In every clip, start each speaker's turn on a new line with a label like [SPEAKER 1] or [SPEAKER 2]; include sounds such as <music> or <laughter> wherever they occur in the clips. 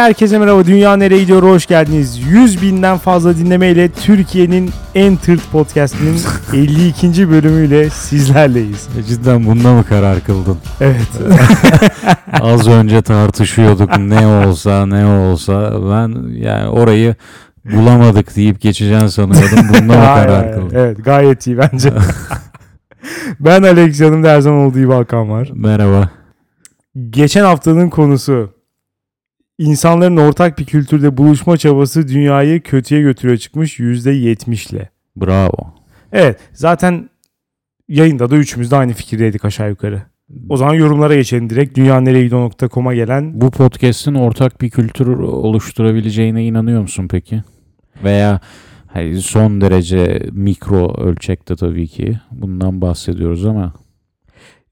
[SPEAKER 1] herkese merhaba. Dünya nereye gidiyor? Hoş geldiniz. 100 binden fazla dinlemeyle Türkiye'nin en tırt podcastinin <laughs> 52. bölümüyle sizlerleyiz.
[SPEAKER 2] E, Cidden bunda mı karar kıldın?
[SPEAKER 1] Evet. <laughs>
[SPEAKER 2] Az önce tartışıyorduk ne olsa ne olsa ben yani orayı bulamadık deyip geçeceğim sanıyordum. Bunda mı <laughs> karar kıldın?
[SPEAKER 1] Evet gayet iyi bence. ben Alex yanımda her zaman olduğu gibi Hakan var.
[SPEAKER 2] Merhaba.
[SPEAKER 1] Geçen haftanın konusu insanların ortak bir kültürde buluşma çabası dünyayı kötüye götürüyor çıkmış %70 ile.
[SPEAKER 2] Bravo.
[SPEAKER 1] Evet zaten yayında da üçümüz de aynı fikirdeydik aşağı yukarı. O zaman yorumlara geçelim direkt. dünyanereyegidiyor.com'a gelen
[SPEAKER 2] Bu podcast'in ortak bir kültür oluşturabileceğine inanıyor musun peki? Veya son derece mikro ölçekte tabii ki bundan bahsediyoruz ama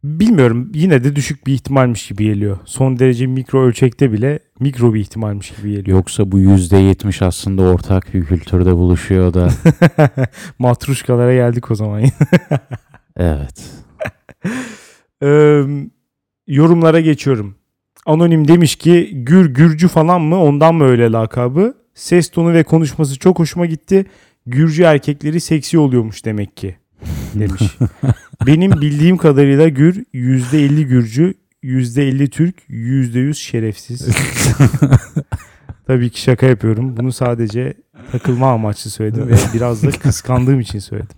[SPEAKER 1] bilmiyorum yine de düşük bir ihtimalmiş gibi geliyor. Son derece mikro ölçekte bile mikro bir ihtimalmiş gibi geliyor.
[SPEAKER 2] yoksa bu %70 aslında ortak bir kültürde buluşuyor da <laughs>
[SPEAKER 1] Matruşkalara geldik o zaman. <laughs>
[SPEAKER 2] evet. <laughs>
[SPEAKER 1] Ee, yorumlara geçiyorum. Anonim demiş ki Gür Gürcü falan mı ondan mı öyle lakabı? Ses tonu ve konuşması çok hoşuma gitti. Gürcü erkekleri seksi oluyormuş demek ki demiş. Benim bildiğim kadarıyla Gür %50 Gürcü, %50 Türk, %100 şerefsiz. <laughs> Tabii ki şaka yapıyorum. Bunu sadece takılma amaçlı söyledim ve biraz da kıskandığım için söyledim.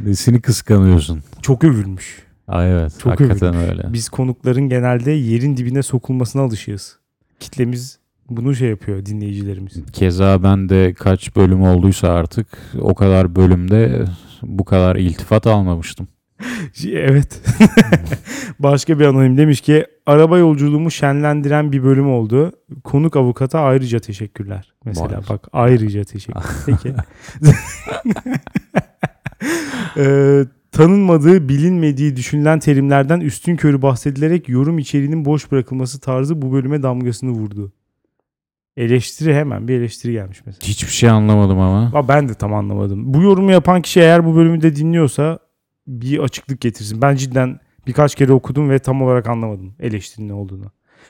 [SPEAKER 2] Nesini kıskanıyorsun?
[SPEAKER 1] Çok övülmüş.
[SPEAKER 2] Aa, evet
[SPEAKER 1] Çok
[SPEAKER 2] hakikaten öyle.
[SPEAKER 1] Biz konukların genelde yerin dibine sokulmasına alışığız. Kitlemiz bunu şey yapıyor dinleyicilerimiz.
[SPEAKER 2] Keza ben de kaç bölüm olduysa artık o kadar bölümde bu kadar iltifat almamıştım. <laughs>
[SPEAKER 1] Evet. <laughs> Başka bir anonim demiş ki araba yolculuğumu şenlendiren bir bölüm oldu. Konuk avukata ayrıca teşekkürler. Mesela
[SPEAKER 2] Vay.
[SPEAKER 1] bak ayrıca teşekkür. <laughs> Peki. Ee, tanınmadığı, bilinmediği düşünülen terimlerden üstün körü bahsedilerek yorum içeriğinin boş bırakılması tarzı bu bölüme damgasını vurdu. Eleştiri hemen bir eleştiri gelmiş mesela.
[SPEAKER 2] Hiçbir şey anlamadım ama.
[SPEAKER 1] Ama ben de tam anlamadım. Bu yorumu yapan kişi eğer bu bölümü de dinliyorsa bir açıklık getirsin. Ben cidden birkaç kere okudum ve tam olarak anlamadım eleştirinin ne olduğunu.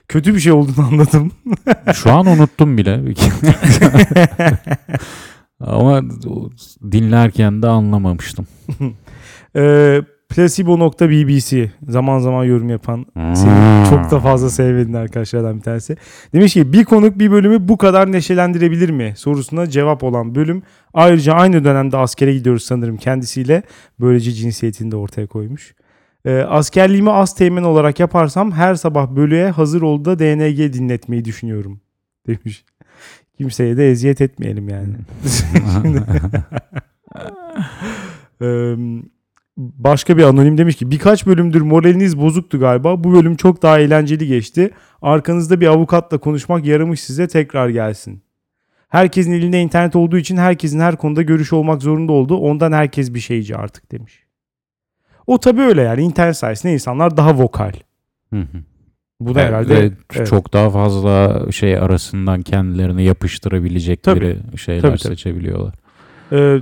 [SPEAKER 1] Kötü bir şey olduğunu <laughs> anladım.
[SPEAKER 2] Şu an unuttum bile. <laughs> ama dinlerken de anlamamıştım.
[SPEAKER 1] Ee, Placebo.bbc zaman zaman yorum yapan senin çok da fazla sevmediğin arkadaşlardan bir tanesi. Demiş ki bir konuk bir bölümü bu kadar neşelendirebilir mi sorusuna cevap olan bölüm. Ayrıca aynı dönemde askere gidiyoruz sanırım kendisiyle. Böylece cinsiyetini de ortaya koymuş. Ee, askerliğimi az teğmen olarak yaparsam her sabah bölüye hazır ol da DNG dinletmeyi düşünüyorum demiş. Kimseye de eziyet etmeyelim yani. <laughs> <laughs> Ee, başka bir anonim demiş ki birkaç bölümdür moraliniz bozuktu galiba. Bu bölüm çok daha eğlenceli geçti. Arkanızda bir avukatla konuşmak yaramış size tekrar gelsin. Herkesin elinde internet olduğu için herkesin her konuda görüşü olmak zorunda oldu. Ondan herkes bir şeyci artık demiş. O tabii öyle yani internet sayesinde insanlar daha vokal.
[SPEAKER 2] Hı hı.
[SPEAKER 1] Bu da herhalde
[SPEAKER 2] ve
[SPEAKER 1] evet.
[SPEAKER 2] çok daha fazla şey arasından kendilerini yapıştırabilecekleri şeyler
[SPEAKER 1] Tabii, tabii.
[SPEAKER 2] seçebiliyorlar.
[SPEAKER 1] Ee,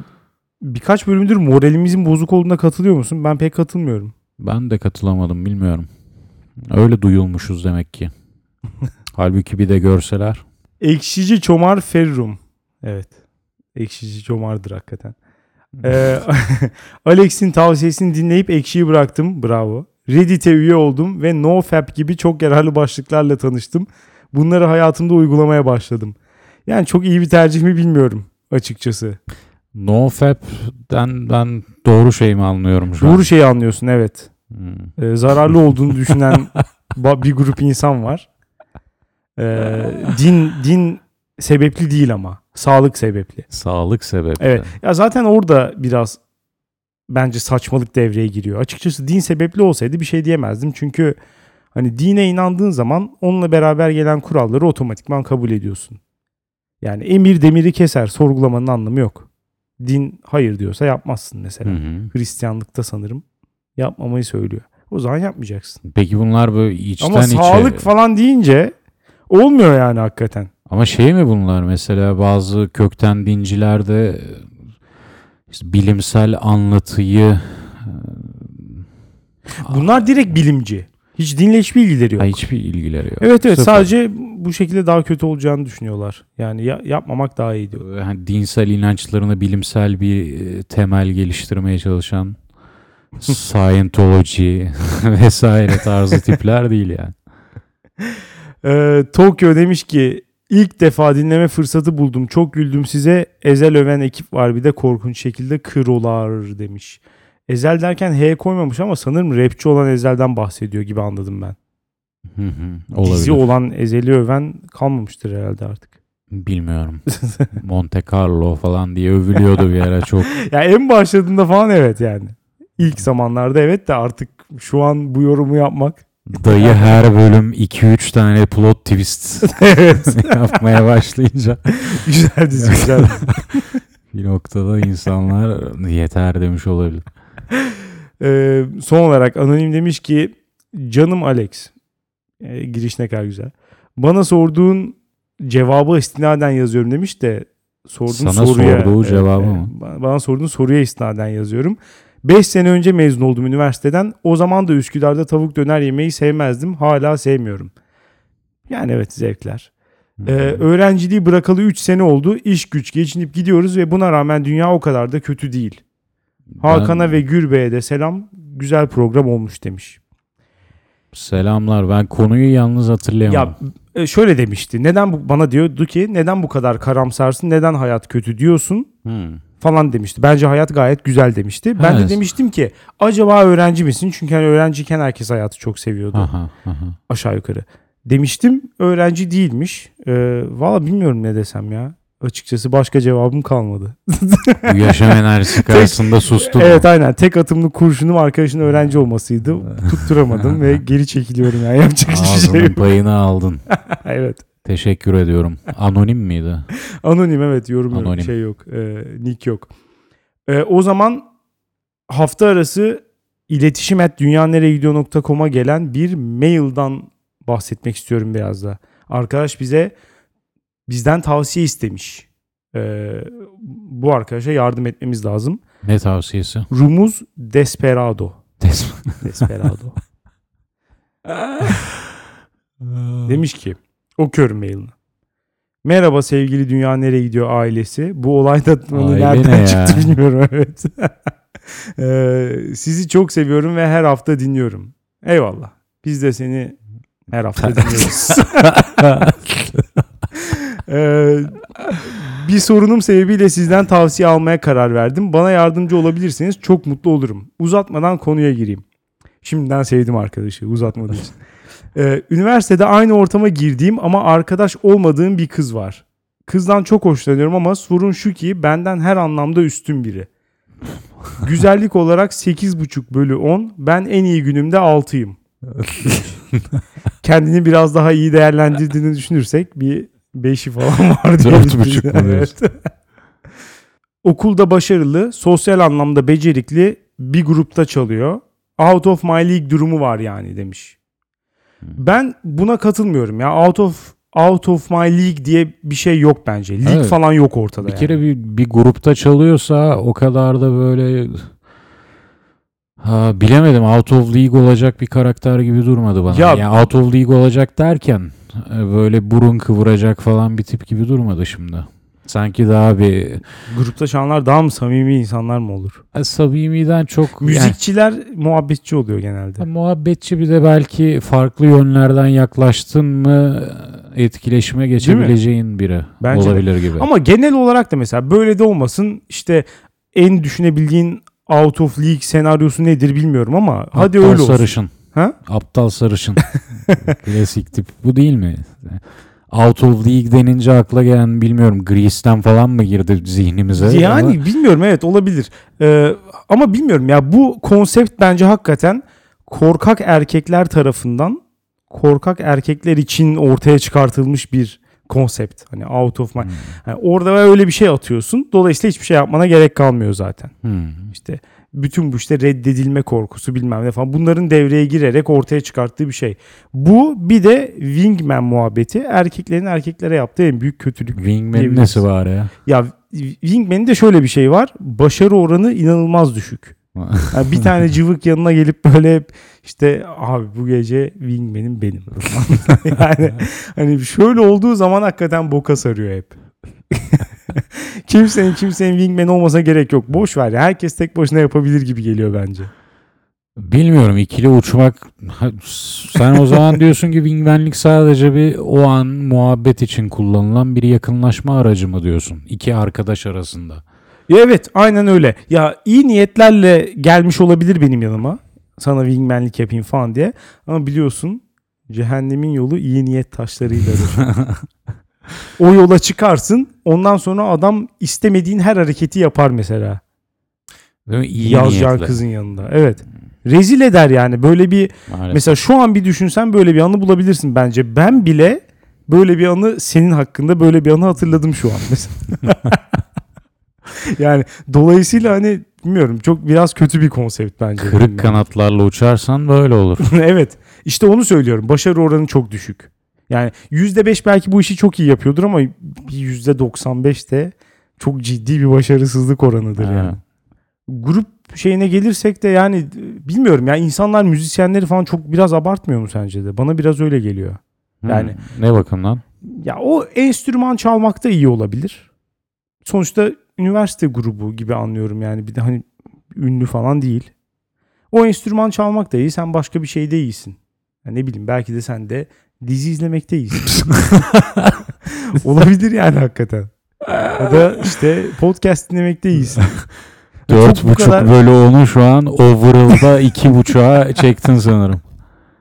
[SPEAKER 1] birkaç bölümdür moralimizin bozuk olduğuna katılıyor musun? Ben pek katılmıyorum.
[SPEAKER 2] Ben de katılamadım bilmiyorum. Öyle duyulmuşuz demek ki. <laughs> Halbuki bir de görseler.
[SPEAKER 1] Ekşici Çomar Ferrum. Evet. Ekşici Çomar'dır hakikaten. Ee, <laughs> Alex'in tavsiyesini dinleyip ekşiyi bıraktım. Bravo. Reddit'e üye oldum ve NoFap gibi çok yararlı başlıklarla tanıştım. Bunları hayatımda uygulamaya başladım. Yani çok iyi bir tercih mi bilmiyorum açıkçası.
[SPEAKER 2] NoFap'den ben doğru şey mi anlıyorum şu
[SPEAKER 1] Doğru
[SPEAKER 2] an?
[SPEAKER 1] şeyi anlıyorsun evet.
[SPEAKER 2] Hmm.
[SPEAKER 1] Ee, zararlı olduğunu düşünen <laughs> bir grup insan var. Ee, din din sebepli değil ama sağlık sebepli.
[SPEAKER 2] Sağlık sebebi.
[SPEAKER 1] Evet. Ya zaten orada biraz bence saçmalık devreye giriyor. Açıkçası din sebepli olsaydı bir şey diyemezdim. Çünkü hani dine inandığın zaman onunla beraber gelen kuralları otomatikman kabul ediyorsun. Yani emir demiri keser. Sorgulamanın anlamı yok. Din hayır diyorsa yapmazsın mesela.
[SPEAKER 2] Hı hı.
[SPEAKER 1] Hristiyanlıkta sanırım yapmamayı söylüyor. O zaman yapmayacaksın.
[SPEAKER 2] Peki bunlar böyle içten
[SPEAKER 1] Ama
[SPEAKER 2] içe...
[SPEAKER 1] sağlık falan deyince olmuyor yani hakikaten.
[SPEAKER 2] Ama şey mi bunlar mesela bazı kökten dincilerde işte bilimsel anlatıyı
[SPEAKER 1] Bunlar direkt bilimci. Hiç dinle hiçbir ilgileri yok.
[SPEAKER 2] Ha, hiçbir ilgileri yok.
[SPEAKER 1] Evet evet
[SPEAKER 2] Sıfır.
[SPEAKER 1] sadece bu şekilde daha kötü olacağını düşünüyorlar. Yani ya- yapmamak daha iyi diyor.
[SPEAKER 2] hani dinsel inançlarına bilimsel bir e, temel geliştirmeye çalışan <laughs> Scientology <laughs> vesaire tarzı tipler değil yani.
[SPEAKER 1] Ee, Tokyo demiş ki ilk defa dinleme fırsatı buldum. Çok güldüm size. Ezel öven ekip var bir de korkunç şekilde kırolar demiş. Ezel derken H koymamış ama sanırım rapçi olan Ezel'den bahsediyor gibi anladım ben.
[SPEAKER 2] Hı hı,
[SPEAKER 1] Dizi olan Ezel'i öven kalmamıştır herhalde artık.
[SPEAKER 2] Bilmiyorum. <laughs> Monte Carlo falan diye övülüyordu bir ara çok. <laughs>
[SPEAKER 1] ya en başladığında falan evet yani. İlk zamanlarda evet de artık şu an bu yorumu yapmak.
[SPEAKER 2] Dayı her bölüm 2-3 tane plot twist <laughs> yapmaya başlayınca
[SPEAKER 1] güzel dizi güzel.
[SPEAKER 2] bir noktada insanlar yeter demiş olabilir. <laughs>
[SPEAKER 1] Ee, son olarak anonim demiş ki canım Alex Ee, giriş ne kadar güzel. Bana sorduğun cevabı istinaden yazıyorum demiş de sorduğun
[SPEAKER 2] Sana
[SPEAKER 1] soruya
[SPEAKER 2] sorduğu cevabı mı?
[SPEAKER 1] Bana, bana sorduğun soruya istinaden yazıyorum. 5 sene önce mezun oldum üniversiteden. O zaman da Üsküdar'da tavuk döner yemeyi sevmezdim. Hala sevmiyorum. Yani evet zevkler. Ee, öğrenciliği bırakalı 3 sene oldu. İş güç geçinip gidiyoruz ve buna rağmen dünya o kadar da kötü değil. Hakan'a
[SPEAKER 2] Ben-
[SPEAKER 1] ve Gürbey'e de selam. Güzel program olmuş demiş.
[SPEAKER 2] Selamlar. Ben konuyu yalnız hatırlayamadım.
[SPEAKER 1] Ya e, şöyle demişti. Neden bu, bana diyordu ki neden bu kadar karamsarsın? Neden hayat kötü diyorsun?
[SPEAKER 2] Hmm.
[SPEAKER 1] falan demişti. Bence hayat gayet güzel demişti. Ben de
[SPEAKER 2] Evet.
[SPEAKER 1] demiştim ki acaba öğrenci misin? Çünkü hani öğrenciyken herkes hayatı çok seviyordu.
[SPEAKER 2] Aha, aha.
[SPEAKER 1] Aşağı yukarı. Demiştim öğrenci değilmiş. Ee, Valla bilmiyorum ne desem ya. Açıkçası başka cevabım kalmadı.
[SPEAKER 2] Bu yaşam enerjisi <laughs> karşısında sustum.
[SPEAKER 1] Evet aynen. Tek atımlı kurşunum arkadaşın öğrenci olmasıydı. Tutturamadım ve <laughs> geri çekiliyorum yani. Yapacak hiçbir şey yok.
[SPEAKER 2] payını aldın. <laughs>
[SPEAKER 1] evet.
[SPEAKER 2] Teşekkür ediyorum. Anonim miydi?
[SPEAKER 1] Anonim evet yorum.
[SPEAKER 2] Anonim.
[SPEAKER 1] Şey yok. E, nick yok. E, o zaman hafta arası iletişim et dünyanereyegidiyor.com'a gelen bir mailden bahsetmek istiyorum biraz da. Arkadaş bize bizden tavsiye istemiş. E, bu arkadaşa yardım etmemiz lazım.
[SPEAKER 2] Ne tavsiyesi?
[SPEAKER 1] Rumuz Desperado. Desperado. <laughs> <laughs> Demiş ki okuyorum mailini. Merhaba sevgili Dünya Nereye Gidiyor ailesi. Bu olayda hani
[SPEAKER 2] Aile
[SPEAKER 1] nereden
[SPEAKER 2] ne
[SPEAKER 1] çıktı
[SPEAKER 2] ya?
[SPEAKER 1] bilmiyorum. Evet. <laughs> Ee, sizi çok seviyorum ve her hafta dinliyorum. Eyvallah. Biz de seni her hafta dinliyoruz. Ee, bir sorunum sebebiyle sizden tavsiye almaya karar verdim. Bana yardımcı olabilirseniz çok mutlu olurum. Uzatmadan konuya gireyim. Şimdiden sevdim arkadaşı uzatmadığı için. Ee, üniversitede aynı ortama girdiğim ama arkadaş olmadığım bir kız var. Kızdan çok hoşlanıyorum ama sorun şu ki benden her anlamda üstün biri. Güzellik olarak 8,5 bölü 10. Ben en iyi günümde 6'yım. <laughs> Kendini biraz daha iyi değerlendirdiğini düşünürsek bir 5'i falan <laughs> var diye.
[SPEAKER 2] Dört buçuk mu diyorsun? <laughs>
[SPEAKER 1] Okulda başarılı, sosyal anlamda becerikli bir grupta çalıyor. Out of my league durumu var yani demiş. Ben buna katılmıyorum ya. Out of out of my league diye bir şey yok bence. Lig
[SPEAKER 2] Evet.
[SPEAKER 1] falan yok ortada
[SPEAKER 2] Bir
[SPEAKER 1] yani.
[SPEAKER 2] kere bir, bir grupta çalıyorsa o kadar da böyle ha, bilemedim out of league olacak bir karakter gibi durmadı bana.
[SPEAKER 1] Ya-
[SPEAKER 2] yani out of league olacak derken e, böyle burun kıvıracak falan bir tip gibi durmadı şimdi. Sanki daha bir
[SPEAKER 1] Grupta çalanlar daha mı samimi insanlar mı olur?
[SPEAKER 2] e, samimiden çok yani-
[SPEAKER 1] Müzikçiler muhabbetçi oluyor genelde.
[SPEAKER 2] Ha, muhabbetçi bir de belki farklı yönlerden yaklaştın mı etkileşime geçebileceğin biri
[SPEAKER 1] Bence de.
[SPEAKER 2] olabilir gibi.
[SPEAKER 1] Ama genel olarak da mesela böyle de olmasın işte en düşünebildiğin out of league senaryosu nedir bilmiyorum ama hadi
[SPEAKER 2] Aptal
[SPEAKER 1] öyle olsun.
[SPEAKER 2] sarışın.
[SPEAKER 1] Ha?
[SPEAKER 2] Aptal sarışın. <laughs> Klasik tip. Bu değil mi? Out of League denince akla gelen bilmiyorum Grease'ten falan mı girdi zihnimize?
[SPEAKER 1] Yani
[SPEAKER 2] Ama
[SPEAKER 1] bilmiyorum evet olabilir. Ee, ama bilmiyorum ya bu konsept bence hakikaten korkak erkekler tarafından korkak erkekler için ortaya çıkartılmış bir konsept. Hani out of my.
[SPEAKER 2] Hmm.
[SPEAKER 1] Yani orada öyle bir şey atıyorsun. Dolayısıyla hiçbir şey yapmana gerek kalmıyor zaten.
[SPEAKER 2] Hmm.
[SPEAKER 1] İşte bütün bu işte reddedilme korkusu bilmem ne falan bunların devreye girerek ortaya çıkarttığı bir şey. Bu bir de wingman muhabbeti erkeklerin erkeklere yaptığı en büyük kötülük. Diyebiliriz.
[SPEAKER 2] nesi var ya?
[SPEAKER 1] Ya Wingman'in de şöyle bir şey var. Başarı oranı inanılmaz düşük. <laughs> Yani bir tane cıvık yanına gelip böyle hep işte abi bu gece wingman'im benim. <laughs> yani hani şöyle olduğu zaman hakikaten boka sarıyor hep. <laughs> kimsenin kimsenin wingman olmasa gerek yok. Boş ver ya. Herkes tek başına yapabilir gibi geliyor bence.
[SPEAKER 2] Bilmiyorum ikili uçmak sen o zaman diyorsun ki wingmanlik sadece bir o an muhabbet için kullanılan bir yakınlaşma aracı mı diyorsun? İki arkadaş arasında.
[SPEAKER 1] Evet aynen öyle. Ya iyi niyetlerle gelmiş olabilir benim yanıma. Sana wingmanlik yapayım falan diye. Ama biliyorsun cehennemin yolu iyi niyet taşlarıyladır. <laughs> o yola çıkarsın. Ondan sonra adam istemediğin her hareketi yapar mesela.
[SPEAKER 2] Değil mi? İyi
[SPEAKER 1] Yazacağın
[SPEAKER 2] niyetle.
[SPEAKER 1] kızın yanında. Evet. Rezil eder yani. Böyle bir
[SPEAKER 2] Maalesef.
[SPEAKER 1] mesela şu an bir düşünsen böyle bir anı bulabilirsin bence. Ben bile böyle bir anı senin hakkında böyle bir anı hatırladım şu an mesela. <laughs> <laughs> yani dolayısıyla hani bilmiyorum çok biraz kötü bir konsept bence.
[SPEAKER 2] Kırık kanatlarla uçarsan böyle olur. <laughs>
[SPEAKER 1] evet. İşte onu söylüyorum. Başarı oranı çok düşük. Yani %5 belki bu işi çok iyi yapıyordur ama bir %95 de çok ciddi bir başarısızlık oranıdır
[SPEAKER 2] Ha.
[SPEAKER 1] yani. Grup şeyine gelirsek de yani bilmiyorum ya insanlar müzisyenleri falan çok biraz abartmıyor mu sence de? Bana biraz öyle geliyor. Yani-
[SPEAKER 2] Hmm, ne bakımdan?
[SPEAKER 1] Ya o enstrüman çalmakta iyi olabilir. Sonuçta üniversite grubu gibi anlıyorum yani bir de hani ünlü falan değil. O enstrüman çalmak da iyi. Sen başka bir şeyde iyisin. Ya ne bileyim belki de sen de dizi izlemekte iyisin. <laughs> Olabilir yani hakikaten. Ya da işte podcast dinlemekte iyisin.
[SPEAKER 2] Dört buçuk
[SPEAKER 1] kadar-
[SPEAKER 2] bölü onu şu an overall'da iki buçuğa çektin sanırım.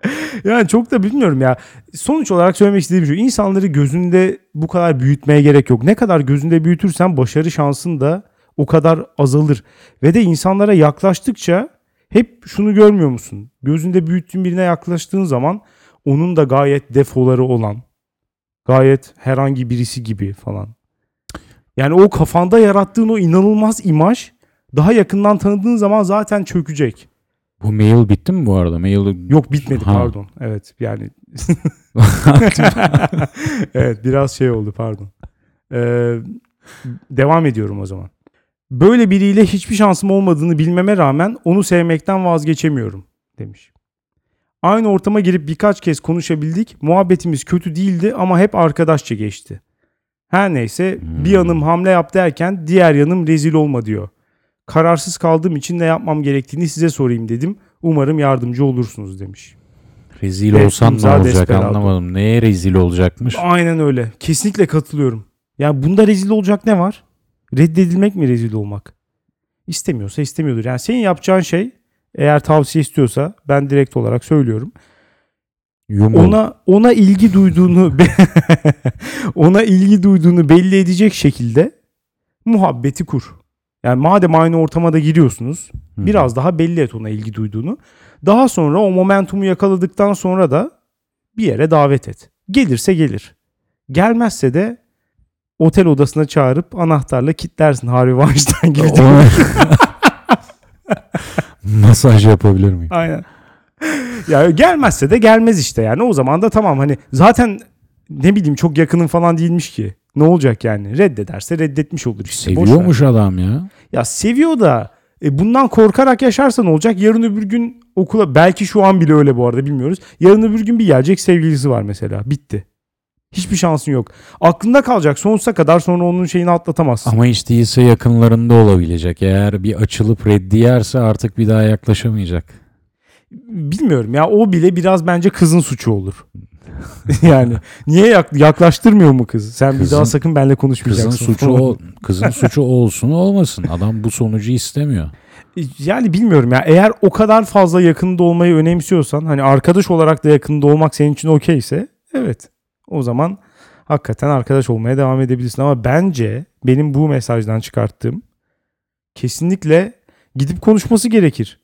[SPEAKER 2] <laughs>
[SPEAKER 1] Yani çok da bilmiyorum ya. Sonuç olarak söylemek istediğim şu. insanları gözünde bu kadar büyütmeye gerek yok. Ne kadar gözünde büyütürsen başarı şansın da o kadar azalır. Ve de insanlara yaklaştıkça hep şunu görmüyor musun? Gözünde büyüttüğün birine yaklaştığın zaman onun da gayet defoları olan, gayet herhangi birisi gibi falan. Yani o kafanda yarattığın o inanılmaz imaj daha yakından tanıdığın zaman zaten çökecek.
[SPEAKER 2] Bu mail bitti mi bu arada? Mail
[SPEAKER 1] Yok bitmedi
[SPEAKER 2] Ha.
[SPEAKER 1] pardon. Evet yani <laughs> <laughs> evet biraz şey oldu pardon. Ee, devam ediyorum o zaman. Böyle biriyle hiçbir şansım olmadığını bilmeme rağmen onu sevmekten vazgeçemiyorum demiş. Aynı ortama girip birkaç kez konuşabildik. Muhabbetimiz kötü değildi ama hep arkadaşça geçti. Her neyse bir
[SPEAKER 2] Hmm.
[SPEAKER 1] yanım hamle yap derken diğer yanım rezil olma diyor. Kararsız kaldığım için ne yapmam gerektiğini size sorayım dedim. Umarım yardımcı olursunuz demiş.
[SPEAKER 2] rezil
[SPEAKER 1] Evet,
[SPEAKER 2] olsan ne olacak
[SPEAKER 1] desperado.
[SPEAKER 2] anlamadım. Neye rezil olacakmış?
[SPEAKER 1] Aynen öyle. Kesinlikle katılıyorum. Ya bunda rezil olacak ne var? Reddedilmek mi rezil olmak? İstemiyorsa istemiyordur. Yani senin yapacağın şey eğer tavsiye istiyorsa ben direkt olarak söylüyorum.
[SPEAKER 2] Yumul.
[SPEAKER 1] Ona ona ilgi duyduğunu <laughs> <laughs> ona ilgi duyduğunu belli edecek şekilde muhabbeti kur. Yani madem aynı ortama da giriyorsunuz
[SPEAKER 2] Hı.
[SPEAKER 1] biraz daha belli et ona ilgi duyduğunu. Daha sonra o momentumu yakaladıktan sonra da bir yere davet et. Gelirse gelir. Gelmezse de otel odasına çağırıp anahtarla kilitlersin Harvey Weinstein gibi. <laughs>
[SPEAKER 2] Masaj yapabilir miyim?
[SPEAKER 1] Aynen. ya gelmezse de gelmez işte yani. O zaman da tamam hani zaten ne bileyim çok yakının falan değilmiş ki. Ne olacak yani? Reddederse reddetmiş olur işte.
[SPEAKER 2] Seviyormuş adam ya.
[SPEAKER 1] Ya seviyor da e, bundan korkarak yaşarsan olacak. Yarın öbür gün okula belki şu an bile öyle bu arada bilmiyoruz. Yarın öbür gün bir gelecek sevgilisi var mesela. Bitti. Hiçbir şansın yok. Aklında kalacak sonsuza kadar sonra onun şeyini atlatamazsın.
[SPEAKER 2] Ama hiç değilse yakınlarında olabilecek. Eğer bir açılıp reddi yerse artık bir daha yaklaşamayacak.
[SPEAKER 1] Bilmiyorum ya o bile biraz bence kızın suçu olur. <laughs> yani niye yak- yaklaştırmıyor mu kız? Sen bir
[SPEAKER 2] Kızın-
[SPEAKER 1] daha sakın benimle konuşmayacaksın.
[SPEAKER 2] Kızın suçu o, kızın suçu olsun olmasın. Adam bu sonucu istemiyor.
[SPEAKER 1] Yani bilmiyorum ya eğer o kadar fazla yakında olmayı önemsiyorsan hani arkadaş olarak da yakında olmak senin için okeyse evet o zaman hakikaten arkadaş olmaya devam edebilirsin ama bence benim bu mesajdan çıkarttığım kesinlikle gidip konuşması gerekir.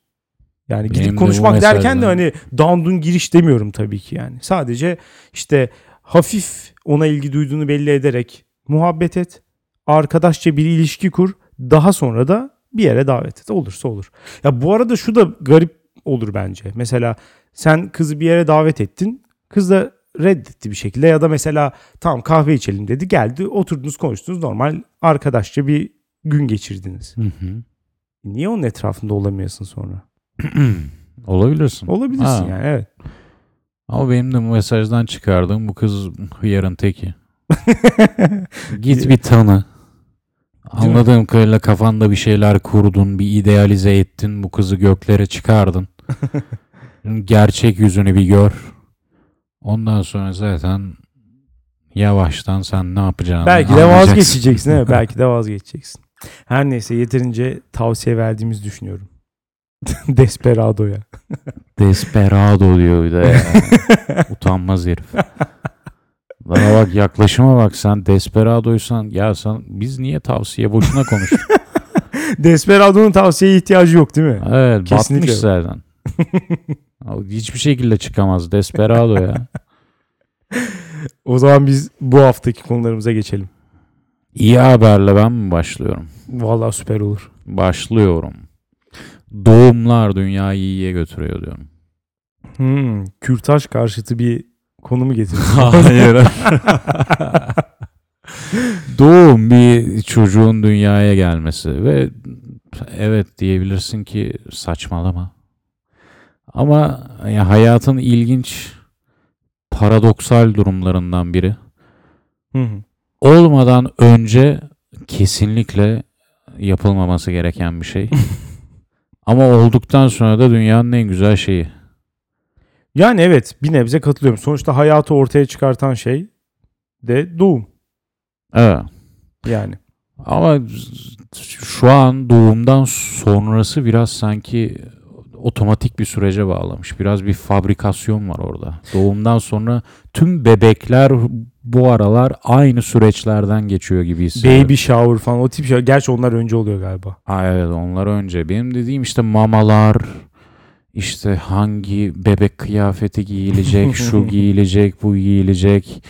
[SPEAKER 1] Yani
[SPEAKER 2] Benim de
[SPEAKER 1] gidip konuşmak derken de hani dandun giriş demiyorum tabii ki yani. Sadece işte hafif ona ilgi duyduğunu belli ederek muhabbet et. Arkadaşça bir ilişki kur. Daha sonra da bir yere davet et. Olursa olur. Ya bu arada şu da garip olur bence. Mesela sen kızı bir yere davet ettin. Kız da reddetti bir şekilde ya da mesela tamam kahve içelim dedi. Geldi oturdunuz konuştunuz normal arkadaşça bir gün geçirdiniz.
[SPEAKER 2] Hı hı.
[SPEAKER 1] Niye onun etrafında olamıyorsun sonra?
[SPEAKER 2] Olabilirsin.
[SPEAKER 1] Olabilirsin
[SPEAKER 2] Ha.
[SPEAKER 1] yani evet.
[SPEAKER 2] Ama benim de mesajdan çıkardığım bu kız hıyarın teki. <laughs> Git bir tanı. Anladığım kadarıyla kafanda bir şeyler kurdun, bir idealize ettin, bu kızı göklere çıkardın. <laughs> Gerçek yüzünü bir gör. Ondan sonra zaten yavaştan sen ne yapacağını
[SPEAKER 1] Belki de vazgeçeceksin evet. <laughs> Belki de vazgeçeceksin. Her neyse yeterince tavsiye verdiğimizi düşünüyorum. <laughs> Desperado'ya.
[SPEAKER 2] Desperado diyor bir de ya. <laughs> Utanmaz herif. Bana bak yaklaşıma bak sen Desperado'ysan ya sen biz niye tavsiye boşuna konuştuk? <laughs>
[SPEAKER 1] Desperado'nun tavsiyeye ihtiyacı yok değil mi?
[SPEAKER 2] Evet
[SPEAKER 1] Kesinlikle.
[SPEAKER 2] batmış zaten. Hiçbir şekilde çıkamaz Desperado ya.
[SPEAKER 1] O zaman biz bu haftaki konularımıza geçelim.
[SPEAKER 2] İyi haberle ben mi başlıyorum?
[SPEAKER 1] Vallahi süper olur.
[SPEAKER 2] Başlıyorum. Doğumlar dünyayı iyiye götürüyor diyorum.
[SPEAKER 1] Hmm, kürtaj karşıtı bir konu mu getirdin? <laughs>
[SPEAKER 2] Hayır. <laughs> Doğum bir çocuğun dünyaya gelmesi ve evet diyebilirsin ki saçmalama. Ama ya hayatın ilginç paradoksal durumlarından biri.
[SPEAKER 1] Hı hı.
[SPEAKER 2] Olmadan önce kesinlikle yapılmaması gereken bir şey. <laughs> Ama olduktan sonra da dünyanın en güzel şeyi.
[SPEAKER 1] yani evet bir nebze katılıyorum. Sonuçta hayatı ortaya çıkartan şey de doğum.
[SPEAKER 2] Evet.
[SPEAKER 1] Yani.
[SPEAKER 2] Ama şu an doğumdan sonrası biraz sanki otomatik bir sürece bağlamış. Biraz bir fabrikasyon var orada. Doğumdan sonra tüm bebekler bu aralar aynı süreçlerden geçiyor gibi hissediyorum.
[SPEAKER 1] Baby shower falan o tip şey. Gerçi onlar önce oluyor galiba.
[SPEAKER 2] Ha, evet onlar önce. Benim dediğim işte mamalar, işte hangi bebek kıyafeti giyilecek, <laughs> şu giyilecek, bu giyilecek.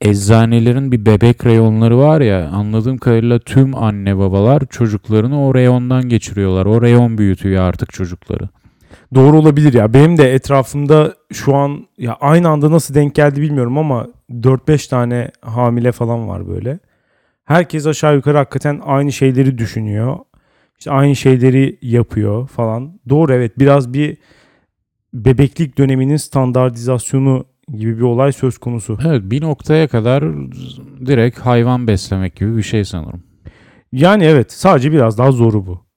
[SPEAKER 2] Eczanelerin bir bebek reyonları var ya anladığım kadarıyla tüm anne babalar çocuklarını o reyondan geçiriyorlar. O reyon büyütüyor artık çocukları.
[SPEAKER 1] Doğru olabilir ya. Benim de etrafımda şu an ya aynı anda nasıl denk geldi bilmiyorum ama 4-5 tane hamile falan var böyle. Herkes aşağı yukarı hakikaten aynı şeyleri düşünüyor. İşte aynı şeyleri yapıyor falan. Doğru evet biraz bir bebeklik döneminin standartizasyonu gibi bir olay söz konusu.
[SPEAKER 2] Evet bir noktaya kadar direkt hayvan beslemek gibi bir şey sanırım.
[SPEAKER 1] Yani evet sadece biraz daha zoru bu.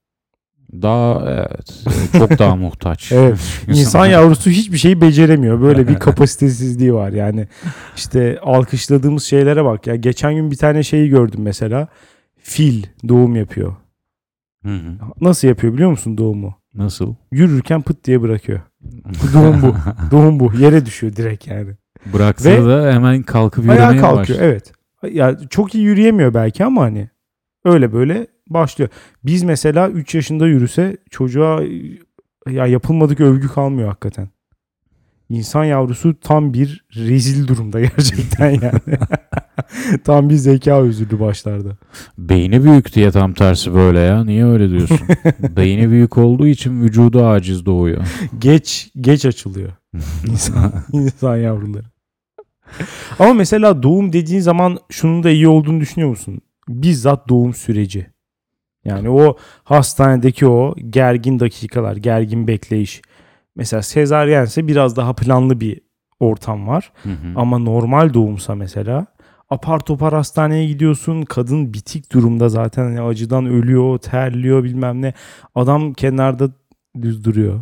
[SPEAKER 2] Daha evet <laughs> çok daha muhtaç.
[SPEAKER 1] Evet. <laughs> İnsan yavrusu hiçbir şeyi beceremiyor. Böyle bir <laughs> kapasitesizliği var. Yani işte alkışladığımız şeylere bak. Ya geçen gün bir tane şeyi gördüm mesela. Fil doğum yapıyor.
[SPEAKER 2] Hı hı.
[SPEAKER 1] Nasıl yapıyor biliyor musun doğumu?
[SPEAKER 2] Nasıl?
[SPEAKER 1] Yürürken pıt diye bırakıyor. Doğum bu. Doğum bu. Yere düşüyor direkt yani.
[SPEAKER 2] Bıraksa
[SPEAKER 1] Ve-
[SPEAKER 2] da hemen kalkıp yürümeye
[SPEAKER 1] kalkıyor.
[SPEAKER 2] başlıyor.
[SPEAKER 1] Evet. Ya çok iyi yürüyemiyor belki ama hani öyle böyle başlıyor. Biz mesela 3 yaşında yürüse çocuğa ya yapılmadık övgü kalmıyor hakikaten. İnsan yavrusu tam bir rezil durumda <laughs> gerçekten yani. <laughs> tam bir zeka özürlü başlarda.
[SPEAKER 2] Beyni büyük diye tam tersi böyle ya. Niye öyle diyorsun? <laughs> Beyni büyük olduğu için vücudu aciz doğuyor.
[SPEAKER 1] Geç geç açılıyor insan, insan yavruları. Ama mesela doğum dediğin zaman şunun da iyi olduğunu düşünüyor musun? Bizzat doğum süreci. Yani o hastanedeki o gergin dakikalar, gergin bekleyiş. Mesela sezaryense biraz daha planlı bir ortam var.
[SPEAKER 2] Hı hı.
[SPEAKER 1] Ama normal doğumsa mesela apar topar hastaneye gidiyorsun. Kadın bitik durumda zaten hani acıdan ölüyor, terliyor bilmem ne. Adam kenarda düz duruyor.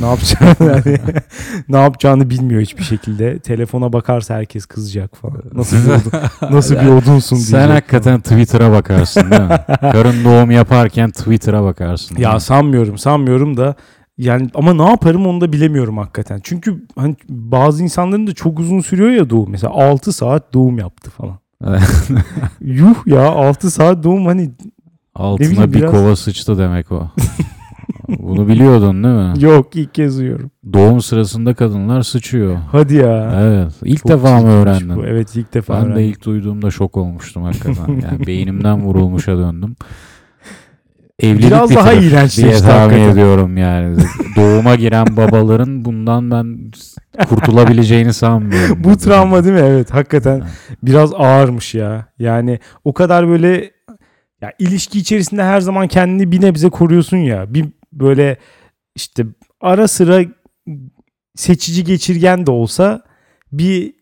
[SPEAKER 1] Ne yapacağını yani, <laughs> ne yapacağını bilmiyor hiçbir şekilde. Telefona bakarsa herkes kızacak falan. Nasıl bir odun, <laughs> nasıl bir odunsun diyecek.
[SPEAKER 2] Sen hakikaten Twitter'a bakarsın değil mi? <laughs> Karın doğum yaparken Twitter'a bakarsın.
[SPEAKER 1] Ya sanmıyorum sanmıyorum da yani ama ne yaparım onu da bilemiyorum hakikaten. Çünkü hani bazı insanların da çok uzun sürüyor ya doğum. Mesela 6 saat doğum yaptı falan. Yuh ya 6 saat doğum hani
[SPEAKER 2] Altına bir
[SPEAKER 1] biraz-
[SPEAKER 2] kova sıçtı demek o. Bunu biliyordun değil mi?
[SPEAKER 1] yok ilk kez duyuyorum.
[SPEAKER 2] Doğum sırasında kadınlar sıçıyor.
[SPEAKER 1] Hadi ya.
[SPEAKER 2] Evet. İlk
[SPEAKER 1] Çok
[SPEAKER 2] defa mı öğrendin?
[SPEAKER 1] bu. Evet ilk defa
[SPEAKER 2] Ben de
[SPEAKER 1] öğrendim.
[SPEAKER 2] ilk duyduğumda şok olmuştum hakikaten. Yani <laughs> beynimden vurulmuşa döndüm. Evlilik
[SPEAKER 1] Biraz daha iğrençleşti
[SPEAKER 2] diye tahmin
[SPEAKER 1] hakikaten.
[SPEAKER 2] ediyorum yani. <laughs> Doğuma giren babaların bundan ben kurtulabileceğini sanmıyorum.
[SPEAKER 1] Bu travma değil mi? Evet hakikaten biraz ağırmış ya. Yani o kadar böyle Ya ilişki içerisinde her zaman kendini bir nebze koruyorsun ya. Bir böyle işte ara sıra seçici geçirgen de olsa bir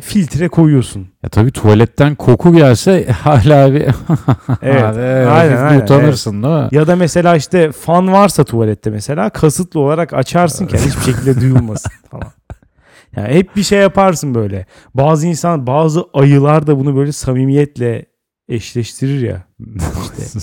[SPEAKER 1] filtre koyuyorsun.
[SPEAKER 2] Ya tabii tuvaletten koku gelse <laughs> hala bir <laughs>
[SPEAKER 1] Evet,
[SPEAKER 2] Abi,
[SPEAKER 1] aynen, aynen,
[SPEAKER 2] utanırsın değil mi?
[SPEAKER 1] Ya da mesela işte fan varsa tuvalette mesela kasıtlı olarak açarsın ki yani hiçbir şekilde duyulmasın <laughs> falan. Yani hep bir şey yaparsın böyle. Bazı insan bazı ayılar da bunu böyle samimiyetle eşleştirir ya. İşte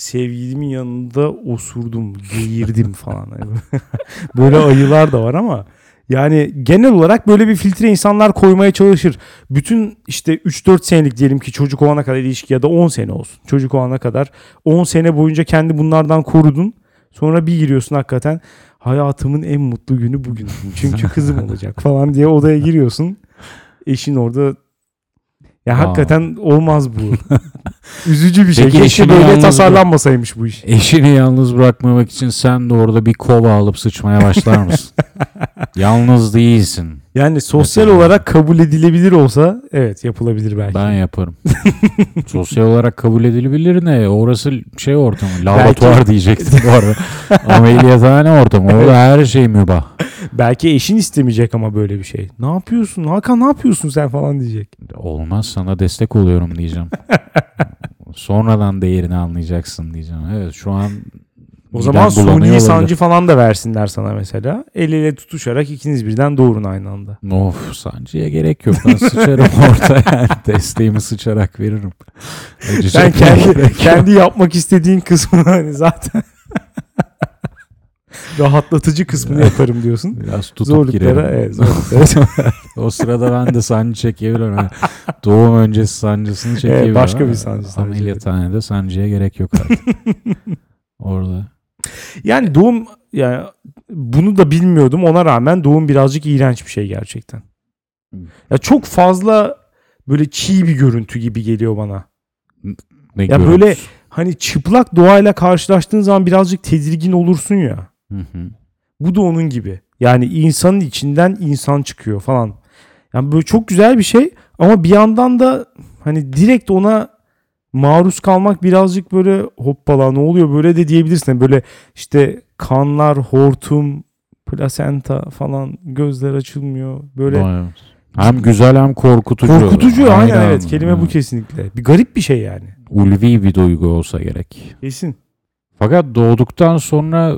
[SPEAKER 1] sevgilimin yanında osurdum, geğirdim falan. <laughs> Böyle ayılar da var ama yani genel olarak böyle bir filtre insanlar koymaya çalışır. Bütün işte 3-4 senelik diyelim ki çocuk olana kadar ilişki ya da 10 sene olsun. Çocuk olana kadar 10 sene boyunca kendi bunlardan korudun. Sonra bir giriyorsun hakikaten hayatımın en mutlu günü bugün. <laughs> Çünkü kızım olacak falan diye odaya giriyorsun. Eşin orada ya
[SPEAKER 2] Aa.
[SPEAKER 1] hakikaten olmaz bu. <laughs> Üzücü bir şey.
[SPEAKER 2] Peki
[SPEAKER 1] Keşke böyle
[SPEAKER 2] yalnız
[SPEAKER 1] tasarlanmasaymış bu iş.
[SPEAKER 2] Eşini yalnız bırakmamak için sen de orada bir kova alıp sıçmaya başlar mısın? <laughs> yalnız değilsin.
[SPEAKER 1] Yani sosyal
[SPEAKER 2] Mesela.
[SPEAKER 1] olarak kabul edilebilir olsa evet yapılabilir belki.
[SPEAKER 2] Ben <laughs> yaparım. Sosyal olarak kabul edilebilir ne? Orası şey ortamı. Laboratuvar diyecektim bu arada. <laughs> Ameliyathane ortamı. Orada her şey mübah.
[SPEAKER 1] Belki eşin istemeyecek ama böyle bir şey. Ne yapıyorsun? Hakan ne yapıyorsun sen falan diyecek.
[SPEAKER 2] Olmaz sana destek oluyorum diyeceğim. <laughs> Sonradan değerini anlayacaksın diyeceğim. Evet şu an
[SPEAKER 1] O zaman suni sancı falan da versinler sana mesela. El ele tutuşarak ikiniz birden doğurun aynı anda.
[SPEAKER 2] Of sancıya gerek yok. Ben sıçarım <laughs> orada yani. Desteğimi sıçarak veririm. Acı
[SPEAKER 1] Sen
[SPEAKER 2] çekmeye
[SPEAKER 1] kendi, kendi yapmak istediğin kısmını hani zaten <laughs> rahatlatıcı kısmını yaparım diyorsun.
[SPEAKER 2] Biraz tutup
[SPEAKER 1] Zorluklara
[SPEAKER 2] girerim.
[SPEAKER 1] evet, zorluklara. <laughs>
[SPEAKER 2] O sırada ben de sancı çekebilirim. Yani doğum öncesi sancısını çekebilirim.
[SPEAKER 1] başka
[SPEAKER 2] ama
[SPEAKER 1] bir sancı.
[SPEAKER 2] Ameliyathanede sancıya gerek yok artık. Orada.
[SPEAKER 1] Yani doğum yani bunu da bilmiyordum. Ona rağmen doğum birazcık iğrenç bir şey gerçekten. Ya çok fazla böyle çiğ bir görüntü gibi geliyor bana.
[SPEAKER 2] Ne
[SPEAKER 1] Ya
[SPEAKER 2] görüntüsü.
[SPEAKER 1] böyle hani çıplak doğayla karşılaştığın zaman birazcık tedirgin olursun ya.
[SPEAKER 2] Hı hı.
[SPEAKER 1] Bu da onun gibi. Yani insanın içinden insan çıkıyor falan. Yani böyle çok güzel bir şey ama bir yandan da hani direkt ona maruz kalmak birazcık böyle hoppala ne oluyor böyle de diyebilirsin. Böyle işte kanlar, hortum, plasenta falan gözler açılmıyor. Böyle.
[SPEAKER 2] Hem güzel hem korkutucu.
[SPEAKER 1] korkutucu aynen,
[SPEAKER 2] Aynı
[SPEAKER 1] evet kelime bu
[SPEAKER 2] Evet.
[SPEAKER 1] kesinlikle. Bir garip bir şey yani.
[SPEAKER 2] Ulvi bir duygu olsa gerek.
[SPEAKER 1] Kesin.
[SPEAKER 2] Fakat doğduktan sonra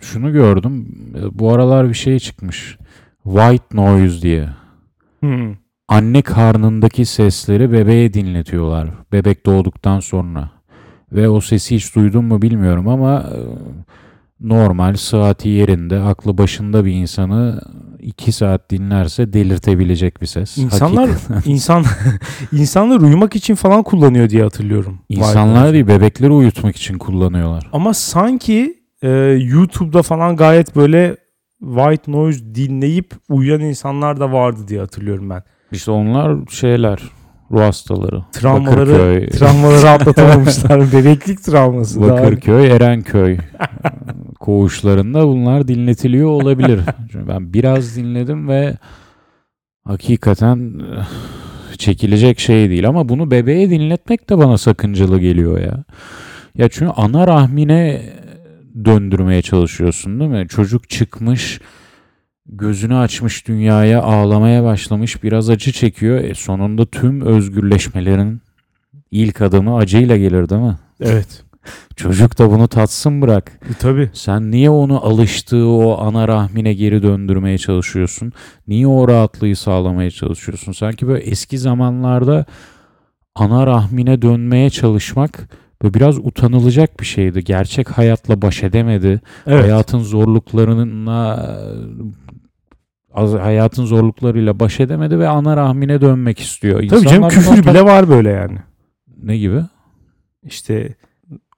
[SPEAKER 2] şunu gördüm. Bu aralar bir şey çıkmış. White noise diye.
[SPEAKER 1] Hmm.
[SPEAKER 2] Anne karnındaki sesleri bebeğe dinletiyorlar. Bebek doğduktan sonra. Ve o sesi hiç duydun mu bilmiyorum ama e, normal saati yerinde, aklı başında bir insanı iki saat dinlerse delirtebilecek bir ses.
[SPEAKER 1] İnsanlar
[SPEAKER 2] Hakikaten. <laughs>
[SPEAKER 1] insan insanlar uyumak için falan kullanıyor diye hatırlıyorum.
[SPEAKER 2] İnsanlar değil bebekleri uyutmak için kullanıyorlar.
[SPEAKER 1] Ama sanki e, YouTube'da falan gayet böyle white noise dinleyip uyuyan insanlar da vardı diye hatırlıyorum ben.
[SPEAKER 2] İşte onlar şeyler, ruh hastaları.
[SPEAKER 1] Travmaları
[SPEAKER 2] Bakırköy,
[SPEAKER 1] travmaları <laughs> atlatamamışlar. Bebeklik travması. daha-
[SPEAKER 2] Bakırköy, Erenköy koğuşlarında bunlar dinletiliyor olabilir. Çünkü ben biraz dinledim ve hakikaten eh, çekilecek şey değil ama bunu bebeğe dinletmek de bana sakıncalı geliyor ya. Ya çünkü ana rahmine döndürmeye çalışıyorsun değil mi? Çocuk çıkmış, gözünü açmış dünyaya, ağlamaya başlamış, biraz acı çekiyor. E sonunda tüm özgürleşmelerin ilk adımı acıyla gelir değil mi?
[SPEAKER 1] Evet.
[SPEAKER 2] Çocuk da bunu tatsın bırak.
[SPEAKER 1] E, tabii.
[SPEAKER 2] Sen niye onu alıştığı o ana rahmine geri döndürmeye çalışıyorsun? Niye o rahatlığı sağlamaya çalışıyorsun? Sanki böyle eski zamanlarda ana rahmine dönmeye çalışmak böyle biraz utanılacak bir şeydi. Gerçek hayatla baş edemedi.
[SPEAKER 1] Evet.
[SPEAKER 2] Hayatın zorluklarına az- hayatın zorluklarıyla baş edemedi ve ana rahmine dönmek istiyor.
[SPEAKER 1] Tabii canım
[SPEAKER 2] İnsanlar
[SPEAKER 1] küfür
[SPEAKER 2] bundan-
[SPEAKER 1] bile var böyle yani.
[SPEAKER 2] ne gibi?
[SPEAKER 1] İşte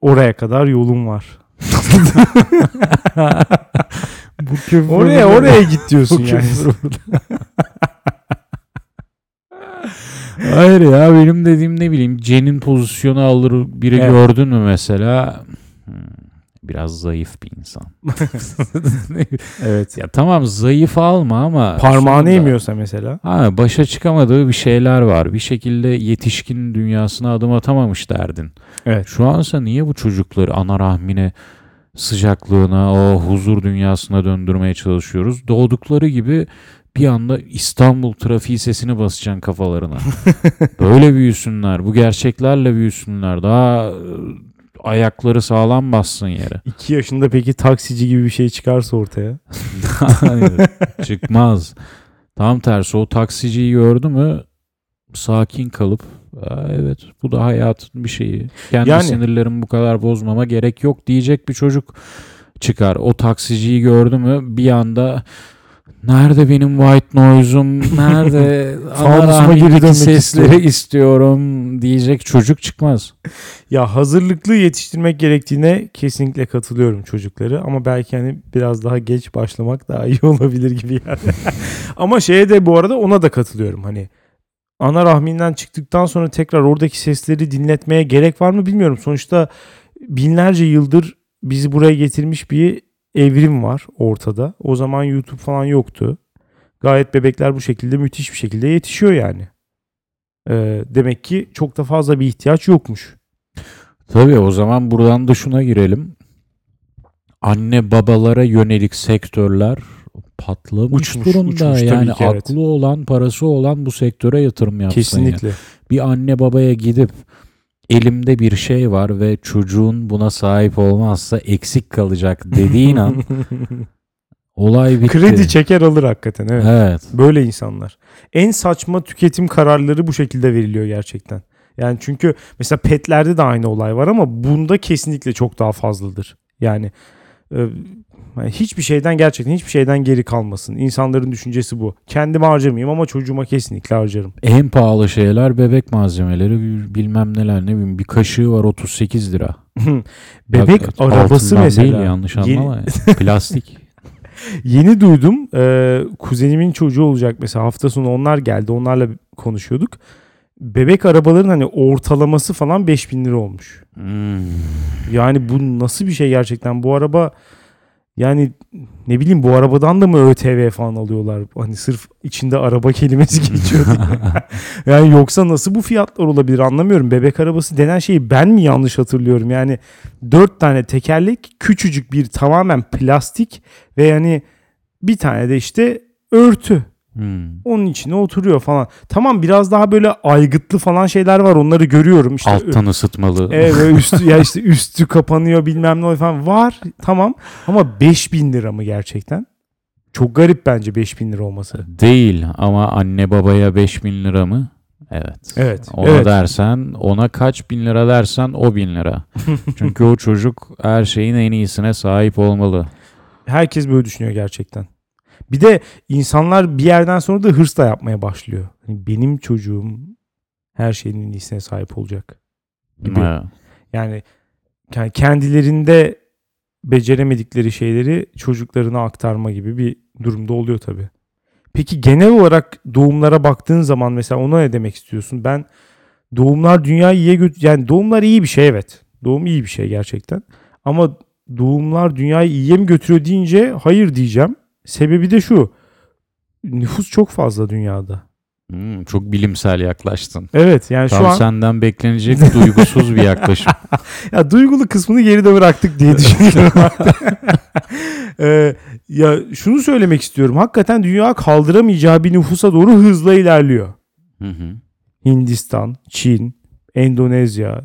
[SPEAKER 1] oraya kadar yolum var. <laughs>
[SPEAKER 2] Bu küfür
[SPEAKER 1] Oraya oraya git diyorsun <laughs> yani.
[SPEAKER 2] Hayır ya benim dediğim ne bileyim Cen'in pozisyonu alır biri
[SPEAKER 1] Evet.
[SPEAKER 2] gördün mü mesela. Biraz zayıf bir insan. <laughs>
[SPEAKER 1] Evet.
[SPEAKER 2] ya tamam zayıf alma ama
[SPEAKER 1] Parmağını
[SPEAKER 2] sonunda-
[SPEAKER 1] emiyorsa mesela.
[SPEAKER 2] Ha, başa çıkamadığı bir şeyler var. Bir şekilde yetişkin dünyasına adım atamamış derdin.
[SPEAKER 1] Evet.
[SPEAKER 2] Şu ansa niye bu çocukları ana rahmine sıcaklığına, o huzur dünyasına döndürmeye çalışıyoruz? Doğdukları gibi bir anda İstanbul trafiği sesini basacaksın kafalarına. <laughs> Böyle büyüsünler, bu gerçeklerle büyüsünler. Daha ayakları sağlam bassın yere. <laughs>
[SPEAKER 1] 2 yaşında peki taksici gibi bir şey çıkarsa ortaya. <laughs>
[SPEAKER 2] Hayır, <laughs> çıkmaz. Tam tersi o taksiciyi gördü mü sakin kalıp "Aa, evet bu da hayatın bir şeyi. Kendi
[SPEAKER 1] Yani-
[SPEAKER 2] sinirlerimi bu kadar bozmama gerek yok diyecek bir çocuk çıkar. O taksiciyi gördü mü bir anda nerede benim white noise'um nerede <laughs>
[SPEAKER 1] Fanusuma
[SPEAKER 2] ana
[SPEAKER 1] geri dönmek
[SPEAKER 2] sesleri
[SPEAKER 1] istiyorum.
[SPEAKER 2] istiyorum diyecek çocuk çıkmaz.
[SPEAKER 1] Ya hazırlıklı yetiştirmek gerektiğine kesinlikle katılıyorum çocukları ama belki hani biraz daha geç başlamak daha iyi <laughs> olabilir gibi yani. <laughs> ama şeye de bu arada ona da katılıyorum hani ana rahminden çıktıktan sonra tekrar oradaki sesleri dinletmeye gerek var mı bilmiyorum. Sonuçta binlerce yıldır bizi buraya getirmiş bir evrim var ortada. O zaman YouTube falan yoktu. Gayet bebekler bu şekilde müthiş bir şekilde yetişiyor yani. Ee, demek ki çok da fazla bir ihtiyaç yokmuş.
[SPEAKER 2] Tabii o zaman buradan da şuna girelim. Anne babalara yönelik sektörler patlamış
[SPEAKER 1] Uçmuş,
[SPEAKER 2] durumda.
[SPEAKER 1] uçmuş
[SPEAKER 2] yani
[SPEAKER 1] ki, evet.
[SPEAKER 2] aklı olan, parası olan bu sektöre yatırım yapsın. ya.
[SPEAKER 1] Kesinlikle.
[SPEAKER 2] Bir anne babaya gidip elimde bir şey var ve çocuğun buna sahip olmazsa eksik kalacak dediğin an <laughs> olay bitti.
[SPEAKER 1] Kredi çeker alır hakikaten evet.
[SPEAKER 2] Evet.
[SPEAKER 1] Böyle insanlar. En saçma tüketim kararları bu şekilde veriliyor gerçekten. Yani çünkü mesela petlerde de aynı olay var ama bunda kesinlikle çok daha fazladır. Yani e, yani hiçbir şeyden gerçekten hiçbir şeyden geri kalmasın. İnsanların düşüncesi bu. Kendime harcamayayım ama çocuğuma kesinlikle harcarım.
[SPEAKER 2] En pahalı şeyler bebek malzemeleri bilmem neler ne bileyim bir kaşığı var 38 lira. <laughs>
[SPEAKER 1] Bebek
[SPEAKER 2] Bak,
[SPEAKER 1] arabası mesela.
[SPEAKER 2] Değil yanlış
[SPEAKER 1] Yeni-
[SPEAKER 2] anlama. <laughs> Plastik.
[SPEAKER 1] Yeni duydum. Ee, kuzenimin çocuğu olacak mesela hafta sonu onlar geldi. Onlarla konuşuyorduk. Bebek arabaların hani ortalaması falan 5000 lira olmuş.
[SPEAKER 2] Hmm.
[SPEAKER 1] Yani bu nasıl bir şey gerçekten? Bu araba yani ne bileyim bu arabadan da mı ÖTV falan alıyorlar? Hani sırf içinde araba kelimesi geçiyor diye. <laughs> yani yoksa nasıl bu fiyatlar olabilir anlamıyorum. Bebek arabası denen şeyi ben mi yanlış hatırlıyorum? Yani dört tane tekerlek küçücük bir tamamen plastik ve yani bir tane de işte örtü.
[SPEAKER 2] Hmm.
[SPEAKER 1] Onun içine oturuyor falan. Tamam biraz daha böyle aygıtlı falan şeyler var onları görüyorum. İşte
[SPEAKER 2] Alttan ısıtmalı.
[SPEAKER 1] Evet <laughs> üstü ya işte üstü kapanıyor bilmem ne falan var tamam ama 5000 lira mı gerçekten? Çok garip bence 5000 lira olması.
[SPEAKER 2] Değil ama anne babaya 5000 lira mı? Evet.
[SPEAKER 1] Evet.
[SPEAKER 2] Ona
[SPEAKER 1] evet.
[SPEAKER 2] dersen ona kaç bin lira dersen o bin lira. <laughs> Çünkü o çocuk her şeyin en iyisine sahip olmalı.
[SPEAKER 1] Herkes böyle düşünüyor gerçekten. Bir de insanlar bir yerden sonra da hırs da yapmaya başlıyor. Hani benim çocuğum her şeyin en iyisine sahip olacak. Gibi.
[SPEAKER 2] Ha.
[SPEAKER 1] Yani ke- kendilerinde beceremedikleri şeyleri çocuklarına aktarma gibi bir durumda oluyor tabii. Peki genel olarak doğumlara baktığın zaman mesela ona ne demek istiyorsun? Ben doğumlar dünyayı iyiye götür yani doğumlar iyi bir şey evet. Doğum iyi bir şey gerçekten. Ama doğumlar dünyayı iyiye mi götürüyor deyince hayır diyeceğim. Sebebi de şu. Nüfus çok fazla dünyada.
[SPEAKER 2] Hmm, çok bilimsel yaklaştın.
[SPEAKER 1] Evet yani
[SPEAKER 2] Tam
[SPEAKER 1] şu an
[SPEAKER 2] senden beklenecek duygusuz bir yaklaşım. <laughs>
[SPEAKER 1] Ya duygulu kısmını geride bıraktık diye <laughs> düşünüyorum. Ee, ya şunu söylemek istiyorum. Hakikaten dünya kaldıramayacağı bir nüfusa doğru hızla ilerliyor.
[SPEAKER 2] Hı hı.
[SPEAKER 1] Hindistan, Çin, Endonezya,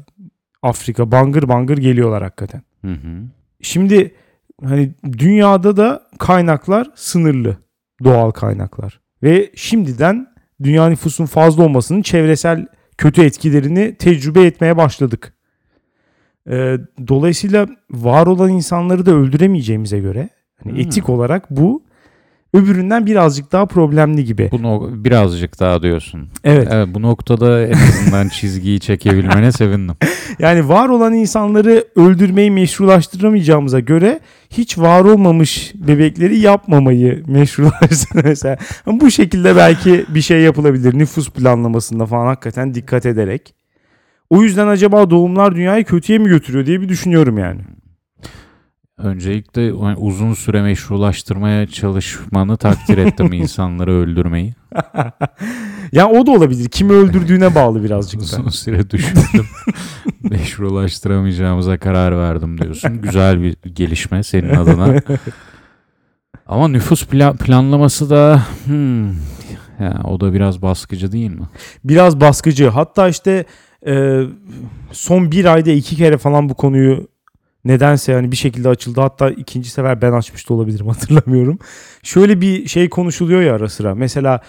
[SPEAKER 1] Afrika bangır bangır geliyorlar hakikaten.
[SPEAKER 2] Hı hı.
[SPEAKER 1] Şimdi hani dünyada da kaynaklar sınırlı. Doğal kaynaklar. Ve şimdiden dünya nüfusunun fazla olmasının çevresel kötü etkilerini tecrübe etmeye başladık. Ee, dolayısıyla var olan insanları da öldüremeyeceğimize göre hani
[SPEAKER 2] Hmm.
[SPEAKER 1] etik olarak bu öbüründen birazcık daha problemli gibi.
[SPEAKER 2] Bu no- birazcık daha diyorsun.
[SPEAKER 1] Evet.
[SPEAKER 2] Evet bu noktada en azından <laughs> çizgiyi çekebilmene sevindim. <laughs>
[SPEAKER 1] Yani var olan insanları öldürmeyi meşrulaştıramayacağımıza göre hiç var olmamış bebekleri yapmamayı meşrulaştır <laughs> mesela. Bu şekilde belki bir şey yapılabilir nüfus planlamasında falan hakikaten dikkat ederek. O yüzden acaba doğumlar dünyayı kötüye mi götürüyor diye bir düşünüyorum yani.
[SPEAKER 2] Öncelikle yani uzun süre meşrulaştırmaya çalışmanı takdir ettim <laughs> insanları öldürmeyi. <laughs>
[SPEAKER 1] ya o da olabilir. Kimi öldürdüğüne bağlı birazcık da.
[SPEAKER 2] Uzun <laughs> süre düşündüm. Meşrulaştıramayacağımıza karar verdim diyorsun. Güzel bir gelişme senin adına. Ama nüfus pla- planlaması da hmm, ya, o da biraz baskıcı değil mi?
[SPEAKER 1] Biraz baskıcı. Hatta işte e, son bir ayda iki kere falan bu konuyu nedense yani bir şekilde açıldı. Hatta ikinci sefer ben açmış da olabilirim <laughs> hatırlamıyorum. Şöyle bir şey konuşuluyor ya ara sıra. Mesela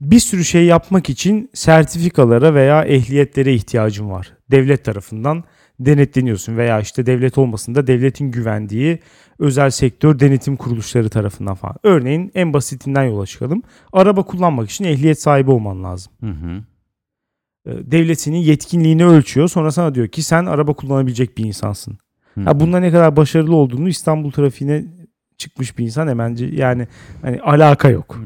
[SPEAKER 1] bir sürü şey yapmak için sertifikalara veya ehliyetlere ihtiyacın var. Devlet tarafından denetleniyorsun veya işte devlet olmasında devletin güvendiği özel sektör denetim kuruluşları tarafından falan. Örneğin en basitinden yola çıkalım. Araba kullanmak için ehliyet sahibi olman lazım.
[SPEAKER 2] Hı hı.
[SPEAKER 1] Ee, Devlet senin yetkinliğini ölçüyor. Sonra sana diyor ki sen araba kullanabilecek bir insansın.
[SPEAKER 2] Hı
[SPEAKER 1] Ha, bunda ne kadar başarılı olduğunu İstanbul trafiğine çıkmış bir insan hemen yani hani alaka yok.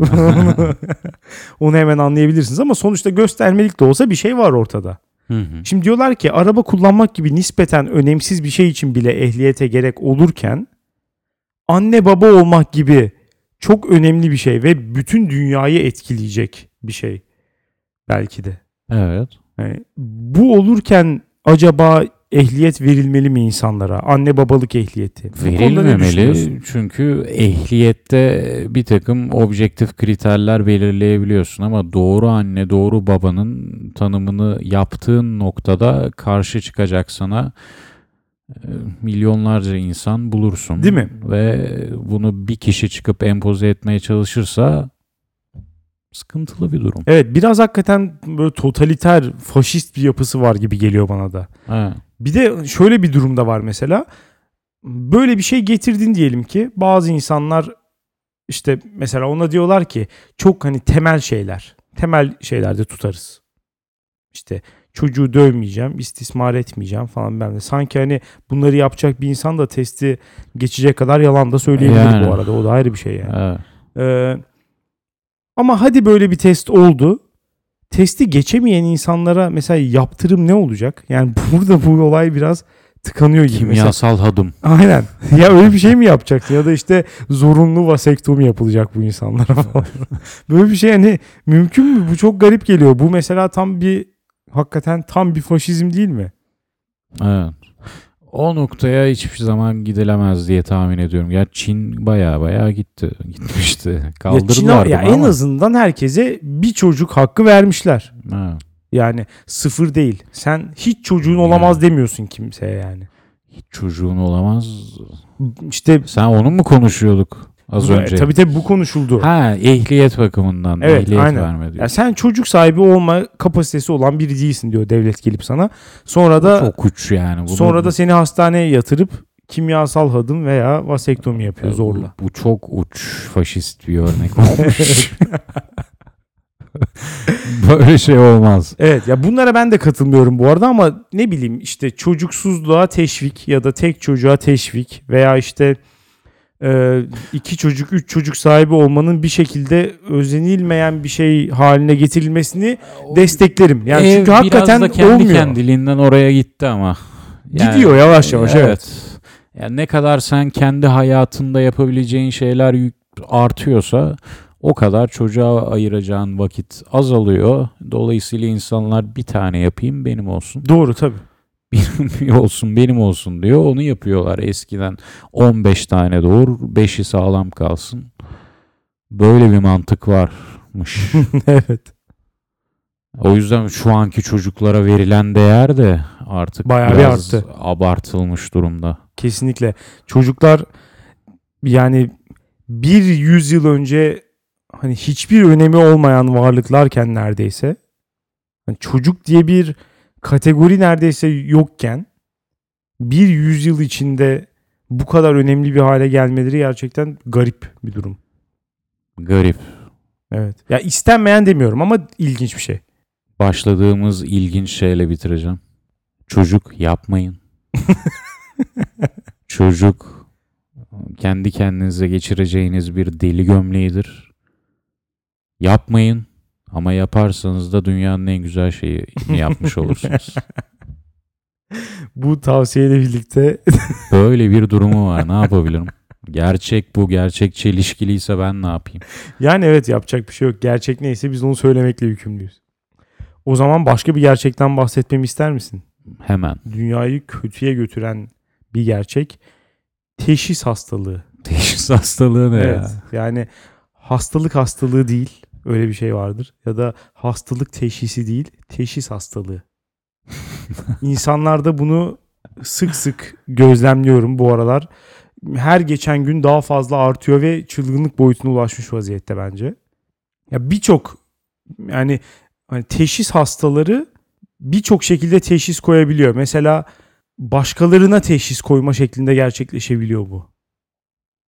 [SPEAKER 1] <laughs> Onu hemen anlayabilirsiniz ama sonuçta göstermelik de olsa bir şey var ortada.
[SPEAKER 2] Hı hı.
[SPEAKER 1] Şimdi diyorlar ki araba kullanmak gibi nispeten önemsiz bir şey için bile ehliyete gerek olurken anne baba olmak gibi çok önemli bir şey ve bütün dünyayı etkileyecek bir şey belki de.
[SPEAKER 2] Evet.
[SPEAKER 1] Yani bu olurken acaba ehliyet verilmeli mi insanlara? Anne babalık ehliyeti.
[SPEAKER 2] Verilmemeli çünkü ehliyette bir takım objektif kriterler belirleyebiliyorsun ama doğru anne doğru babanın tanımını yaptığın noktada karşı çıkacak sana e, milyonlarca insan bulursun.
[SPEAKER 1] Değil mi?
[SPEAKER 2] Ve bunu bir kişi çıkıp empoze etmeye çalışırsa sıkıntılı bir durum.
[SPEAKER 1] Evet biraz hakikaten böyle totaliter, faşist bir yapısı var gibi geliyor bana da.
[SPEAKER 2] Ha.
[SPEAKER 1] Bir de şöyle bir durumda var mesela. Böyle bir şey getirdin diyelim ki bazı insanlar işte mesela ona diyorlar ki çok hani temel şeyler. Temel şeylerde tutarız. İşte çocuğu dövmeyeceğim, istismar etmeyeceğim falan ben de. Sanki hani bunları yapacak bir insan da testi geçecek kadar yalan da söyleyebilir
[SPEAKER 2] Yani.
[SPEAKER 1] bu arada. O da ayrı bir şey yani.
[SPEAKER 2] Evet.
[SPEAKER 1] Ee, ama hadi böyle bir test oldu. Testi geçemeyen insanlara mesela yaptırım ne olacak? Yani <laughs> burada bu olay biraz tıkanıyor gibi. Mesela,
[SPEAKER 2] Kimyasal hadım.
[SPEAKER 1] aynen. <laughs> ya öyle bir şey mi yapacaksın? Ya da işte zorunlu vasektomi yapılacak bu insanlara falan. <laughs> böyle bir şey hani mümkün mü? Bu çok garip geliyor. Bu mesela tam bir hakikaten tam bir faşizm değil mi?
[SPEAKER 2] Evet. O noktaya hiçbir zaman gidilemez diye tahmin ediyorum. Ya Çin baya baya gitti. Gitmişti.
[SPEAKER 1] Ya, <laughs> Çin,
[SPEAKER 2] Kaldırdılar
[SPEAKER 1] ya en
[SPEAKER 2] ama.
[SPEAKER 1] azından herkese bir çocuk hakkı vermişler.
[SPEAKER 2] Ha.
[SPEAKER 1] Yani sıfır değil. Sen hiç çocuğun olamaz demiyorsun kimseye yani.
[SPEAKER 2] Hiç çocuğun olamaz.
[SPEAKER 1] İşte
[SPEAKER 2] Sen onu mu konuşuyorduk az
[SPEAKER 1] bu-
[SPEAKER 2] önce?
[SPEAKER 1] tabii tabii bu konuşuldu.
[SPEAKER 2] Ha ehliyet bakımından.
[SPEAKER 1] Evet,
[SPEAKER 2] ehliyet
[SPEAKER 1] aynen.
[SPEAKER 2] verme diyor.
[SPEAKER 1] Ya sen çocuk sahibi olma kapasitesi olan biri değilsin diyor devlet gelip sana. Sonra da
[SPEAKER 2] Çok uç yani. Bunu-
[SPEAKER 1] sonra da seni hastaneye yatırıp kimyasal hadım veya vasektomi yapıyor zorla.
[SPEAKER 2] Bu, bu çok uç faşist bir örnek olmuş. <laughs> Böyle şey olmaz.
[SPEAKER 1] Evet ya bunlara ben de katılmıyorum bu arada ama ne bileyim işte çocuksuzluğa teşvik ya da tek çocuğa teşvik veya işte e, iki çocuk üç çocuk sahibi olmanın bir şekilde özenilmeyen bir şey haline getirilmesini desteklerim. Yani
[SPEAKER 2] Ev
[SPEAKER 1] çünkü hakikaten
[SPEAKER 2] biraz da kendi
[SPEAKER 1] olmuyor.
[SPEAKER 2] kendiliğinden oraya gitti ama.
[SPEAKER 1] Gidiyor yavaş yavaş evet.
[SPEAKER 2] Yani ne kadar sen kendi hayatında yapabileceğin şeyler artıyorsa o kadar çocuğa ayıracağın vakit azalıyor. Dolayısıyla insanlar bir tane yapayım benim olsun.
[SPEAKER 1] Doğru tabii.
[SPEAKER 2] Benim <laughs> olsun benim olsun diyor. Onu yapıyorlar eskiden 15 tane doğur 5'i sağlam kalsın. Böyle bir mantık varmış. <laughs>
[SPEAKER 1] evet.
[SPEAKER 2] O yüzden şu anki çocuklara verilen değer de artık
[SPEAKER 1] Bayağı bir arttı.
[SPEAKER 2] abartılmış durumda.
[SPEAKER 1] Kesinlikle. Çocuklar yani bir yüzyıl önce hani hiçbir önemi olmayan varlıklarken neredeyse hani çocuk diye bir kategori neredeyse yokken bir yüzyıl içinde bu kadar önemli bir hale gelmeleri gerçekten garip bir durum.
[SPEAKER 2] Garip.
[SPEAKER 1] Evet. Ya istenmeyen demiyorum ama ilginç bir şey.
[SPEAKER 2] Başladığımız ilginç şeyle bitireceğim. Çocuk yapmayın. <laughs> Çocuk kendi kendinize geçireceğiniz bir deli gömleğidir. Yapmayın ama yaparsanız da dünyanın en güzel şeyini yapmış olursunuz. <laughs>
[SPEAKER 1] Bu tavsiyeyle birlikte <laughs>
[SPEAKER 2] Böyle bir durumu var. Ne yapabilirim? Gerçek bu. Gerçekçi ilişkiliyse ben ne yapayım?
[SPEAKER 1] yani evet yapacak bir şey yok. Gerçek neyse biz onu söylemekle yükümlüyüz. O zaman başka bir gerçekten bahsetmemi ister misin?
[SPEAKER 2] Hemen.
[SPEAKER 1] Dünyayı kötüye götüren bir gerçek teşhis hastalığı.
[SPEAKER 2] Teşhis hastalığı ne
[SPEAKER 1] Evet.
[SPEAKER 2] ya?
[SPEAKER 1] Yani hastalık hastalığı değil. Öyle bir şey vardır. Ya da hastalık teşhisi değil, teşhis hastalığı. <laughs> İnsanlarda bunu sık sık gözlemliyorum bu aralar. Her geçen gün daha fazla artıyor ve çılgınlık boyutuna ulaşmış vaziyette bence. Ya birçok yani hani teşhis hastaları birçok şekilde teşhis koyabiliyor. Mesela başkalarına teşhis koyma şeklinde gerçekleşebiliyor bu.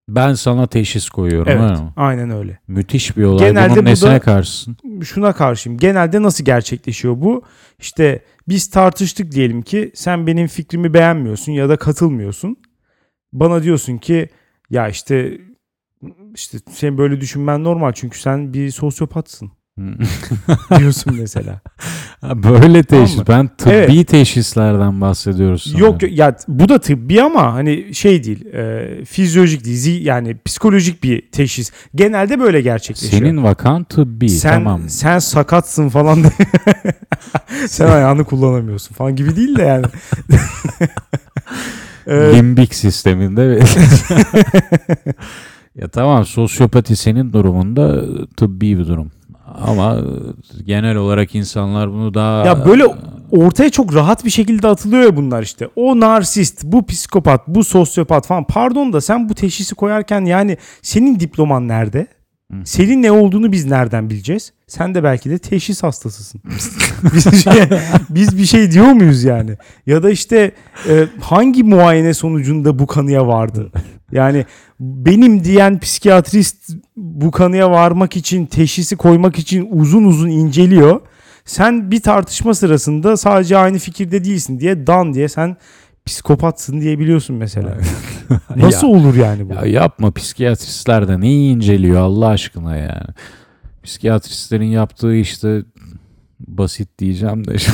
[SPEAKER 2] Ben sana teşhis koyuyorum.
[SPEAKER 1] Evet,
[SPEAKER 2] ha?
[SPEAKER 1] aynen öyle.
[SPEAKER 2] Müthiş bir olay.
[SPEAKER 1] Genelde
[SPEAKER 2] Bunun
[SPEAKER 1] bu
[SPEAKER 2] nesine
[SPEAKER 1] da-
[SPEAKER 2] karşısın?
[SPEAKER 1] şuna karşıyım. Genelde nasıl gerçekleşiyor bu? İşte biz tartıştık diyelim ki sen benim fikrimi beğenmiyorsun ya da katılmıyorsun. Bana diyorsun ki ya işte işte sen böyle düşünmen normal çünkü sen bir sosyopatsın <laughs> diyorsun mesela.
[SPEAKER 2] Böyle teşhis.
[SPEAKER 1] mı?
[SPEAKER 2] Ben tıbbi
[SPEAKER 1] Evet.
[SPEAKER 2] teşhislerden bahsediyoruz. sanırım.
[SPEAKER 1] yok ya bu da tıbbi ama hani şey değil e, fizyolojik değil zi- yani psikolojik bir teşhis. Genelde böyle gerçekleşiyor.
[SPEAKER 2] Senin vakan tıbbi.
[SPEAKER 1] sen
[SPEAKER 2] tamam.
[SPEAKER 1] sen sakatsın falan <laughs> sen ayağını kullanamıyorsun falan gibi değil de yani. <laughs>
[SPEAKER 2] Limbik sisteminde. ya tamam sosyopati senin durumunda tıbbi bir durum. Ama genel olarak insanlar bunu daha...
[SPEAKER 1] ya böyle ortaya çok rahat bir şekilde atılıyor ya bunlar işte. O narsist, bu psikopat, bu sosyopat falan. Pardon da sen bu teşhisi koyarken yani senin diploman nerede? Senin ne olduğunu biz nereden bileceğiz? Sen de belki de teşhis hastasısın. <laughs> biz, şey- biz bir şey diyor muyuz yani? Ya da işte e, hangi muayene sonucunda bu kanıya vardı? Yani benim diyen psikiyatrist bu kanıya varmak için, teşhisi koymak için uzun uzun inceliyor. Sen bir tartışma sırasında sadece aynı fikirde değilsin diye dan diye sen psikopatsın diyebiliyorsun mesela. <laughs> Nasıl olur yani bu?
[SPEAKER 2] Ya yapma psikiyatristler de neyi inceliyor Allah aşkına yani. Psikiyatristlerin yaptığı işte basit diyeceğim de. <laughs>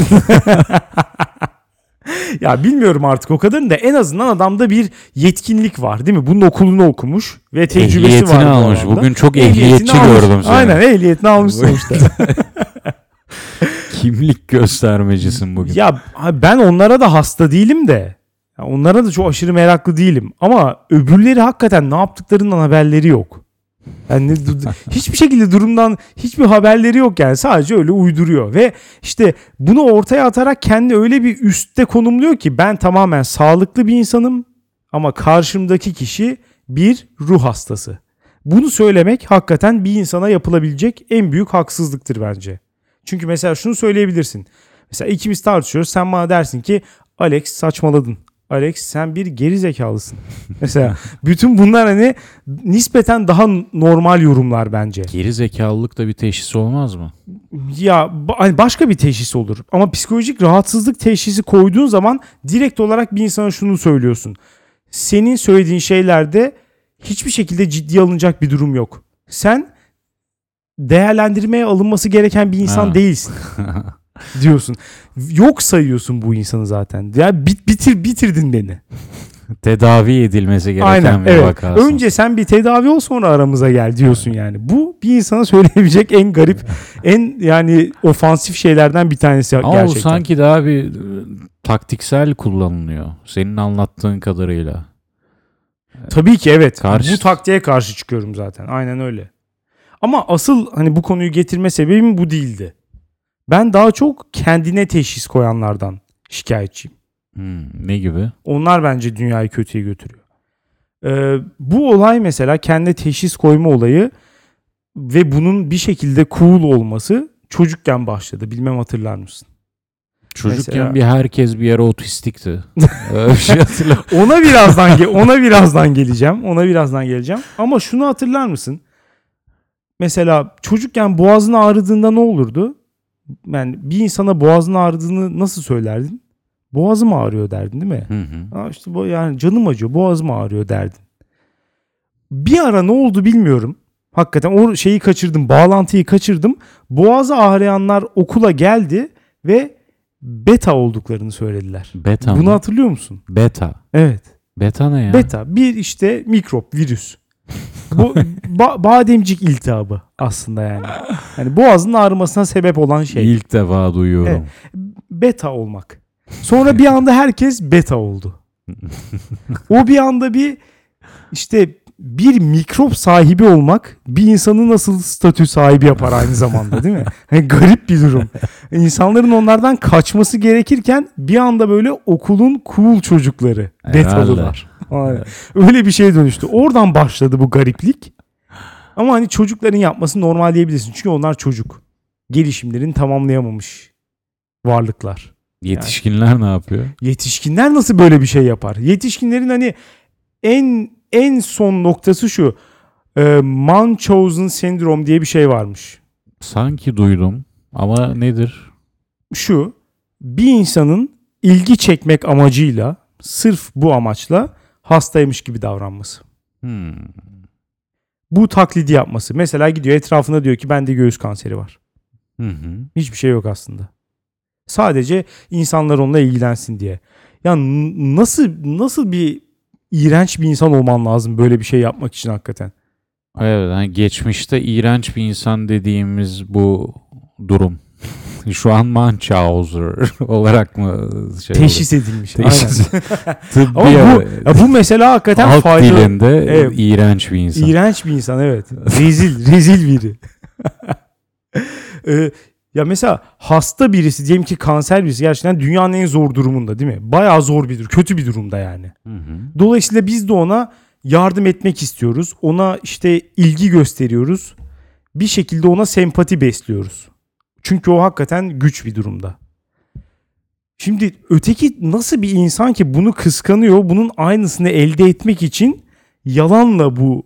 [SPEAKER 1] Ya bilmiyorum artık o kadarını da en azından adamda bir yetkinlik var değil mi? Bunun okulunu okumuş ve tecrübesi
[SPEAKER 2] Ehliyetini
[SPEAKER 1] var. bu
[SPEAKER 2] almış.
[SPEAKER 1] alanda.
[SPEAKER 2] Bugün çok ehliyetçi
[SPEAKER 1] almış.
[SPEAKER 2] gördüm seni.
[SPEAKER 1] Aynen ehliyetini almış sonuçta. <laughs>
[SPEAKER 2] Kimlik göstermecisin bugün.
[SPEAKER 1] ya ben onlara da hasta değilim de. Ya onlara da çok aşırı meraklı değilim. Ama öbürleri hakikaten ne yaptıklarından haberleri yok. Yani <laughs> hiçbir şekilde durumdan hiçbir haberleri yok yani sadece öyle uyduruyor ve işte bunu ortaya atarak kendi öyle bir üstte konumluyor ki ben tamamen sağlıklı bir insanım ama karşımdaki kişi bir ruh hastası. Bunu söylemek hakikaten bir insana yapılabilecek en büyük haksızlıktır bence. Çünkü mesela şunu söyleyebilirsin. Mesela ikimiz tartışıyoruz sen bana dersin ki Alex saçmaladın. Alex sen bir geri zekalısın. <laughs> Mesela bütün bunlar hani nispeten daha normal yorumlar bence.
[SPEAKER 2] Geri zekalılık da bir teşhis olmaz mı?
[SPEAKER 1] Ya hani başka bir teşhis olur. Ama psikolojik rahatsızlık teşhisi koyduğun zaman direkt olarak bir insana şunu söylüyorsun. Senin söylediğin şeylerde hiçbir şekilde ciddiye alınacak bir durum yok. Sen değerlendirmeye alınması gereken bir insan
[SPEAKER 2] Ha.
[SPEAKER 1] değilsin <laughs> diyorsun. Yok sayıyorsun bu insanı zaten. Ya bit bitir bitirdin beni. <laughs>
[SPEAKER 2] Tedavi edilmesi gereken
[SPEAKER 1] Aynen
[SPEAKER 2] bir
[SPEAKER 1] evet.
[SPEAKER 2] vakasın.
[SPEAKER 1] Önce sen bir tedavi ol sonra aramıza gel diyorsun yani. Bu bir insana söyleyebilecek en garip, <laughs> en yani ofansif şeylerden bir tanesi
[SPEAKER 2] Ama
[SPEAKER 1] gerçekten.
[SPEAKER 2] bu sanki daha bir e, taktiksel kullanılıyor. Senin anlattığın kadarıyla.
[SPEAKER 1] Tabii ki evet.
[SPEAKER 2] Karşı-
[SPEAKER 1] Bu taktiğe karşı çıkıyorum zaten. Aynen öyle. Ama asıl hani bu konuyu getirme sebebim bu değildi. Ben daha çok kendine teşhis koyanlardan şikayetçiyim.
[SPEAKER 2] Hmm, ne gibi?
[SPEAKER 1] Onlar bence dünyayı kötüye götürüyor. Ee, bu olay mesela kendi teşhis koyma olayı ve bunun bir şekilde cool olması çocukken başladı. Bilmem hatırlar mısın?
[SPEAKER 2] Çocukken
[SPEAKER 1] Mesela-
[SPEAKER 2] bir herkes bir yere otistikti. <laughs> Öyle bir şey.
[SPEAKER 1] Ona birazdan ge- ona birazdan geleceğim. Ona birazdan geleceğim. Ama şunu hatırlar mısın? Mesela çocukken boğazın ağrıdığında ne olurdu? Yani bir insana boğazın ağrıdığını nasıl söylerdin? Boğazım ağrıyor derdin değil mi?
[SPEAKER 2] Hı hı.
[SPEAKER 1] Aa işte bu yani canım acıyor, boğazım ağrıyor derdin. Bir ara ne oldu bilmiyorum. Hakikaten o şeyi kaçırdım, bağlantıyı kaçırdım. Boğazı ağrıyanlar okula geldi ve beta olduklarını söylediler.
[SPEAKER 2] Beta
[SPEAKER 1] Bunu
[SPEAKER 2] mı?
[SPEAKER 1] hatırlıyor musun?
[SPEAKER 2] Beta.
[SPEAKER 1] Evet.
[SPEAKER 2] Beta ne ya?
[SPEAKER 1] Beta bir işte mikrop, virüs. Bu ba- bademcik iltihabı aslında yani. Yani boğazın ağrımasına sebep olan şey.
[SPEAKER 2] İlk defa duyuyorum.
[SPEAKER 1] Beta olmak. Sonra bir anda herkes beta oldu. O bir anda bir işte bir mikrop sahibi olmak bir insanı nasıl statü sahibi yapar aynı zamanda değil mi? Yani garip bir durum. İnsanların onlardan kaçması gerekirken bir anda böyle okulun cool çocukları betalılar. Aynen. Öyle bir şeye dönüştü. Oradan başladı bu gariplik. Ama hani çocukların yapması normal diyebilirsin. Çünkü onlar çocuk. Gelişimlerini tamamlayamamış varlıklar.
[SPEAKER 2] Yetişkinler ne yapıyor?
[SPEAKER 1] Yetişkinler nasıl böyle bir şey yapar? Yetişkinlerin hani en en son noktası şu. E, Munchausen sendrom diye bir şey varmış.
[SPEAKER 2] Sanki duydum ama nedir?
[SPEAKER 1] Şu bir insanın ilgi çekmek amacıyla sırf bu amaçla hastaymış gibi davranması.
[SPEAKER 2] Hmm.
[SPEAKER 1] Bu taklidi yapması. Mesela gidiyor etrafında diyor ki bende göğüs kanseri var.
[SPEAKER 2] Hı hı.
[SPEAKER 1] Hiçbir şey yok aslında. Sadece insanlar onunla ilgilensin diye. Ya nasıl nasıl bir iğrenç bir insan olman lazım böyle bir şey yapmak için hakikaten.
[SPEAKER 2] Evet, yani geçmişte iğrenç bir insan dediğimiz bu durum. Şu an Munchausen <laughs> olarak mı şey
[SPEAKER 1] Teşhis edilmiş.
[SPEAKER 2] Teşhis. <laughs> Tıbbi
[SPEAKER 1] Ama bu, ya bu mesela hakikaten
[SPEAKER 2] Halk
[SPEAKER 1] faydalı.
[SPEAKER 2] dilinde
[SPEAKER 1] Evet.
[SPEAKER 2] iğrenç bir insan.
[SPEAKER 1] İğrenç bir insan evet. <laughs> Rezil, rezil biri. Ee, ya mesela hasta birisi diyelim ki kanser birisi gerçekten dünyanın en zor durumunda değil mi? Bayağı zor bir durum, kötü bir durumda yani.
[SPEAKER 2] Hı hı.
[SPEAKER 1] Dolayısıyla biz de ona yardım etmek istiyoruz. Ona işte ilgi gösteriyoruz. Bir şekilde ona sempati besliyoruz. Çünkü o hakikaten güç bir durumda. Şimdi öteki nasıl bir insan ki bunu kıskanıyor, bunun aynısını elde etmek için yalanla bu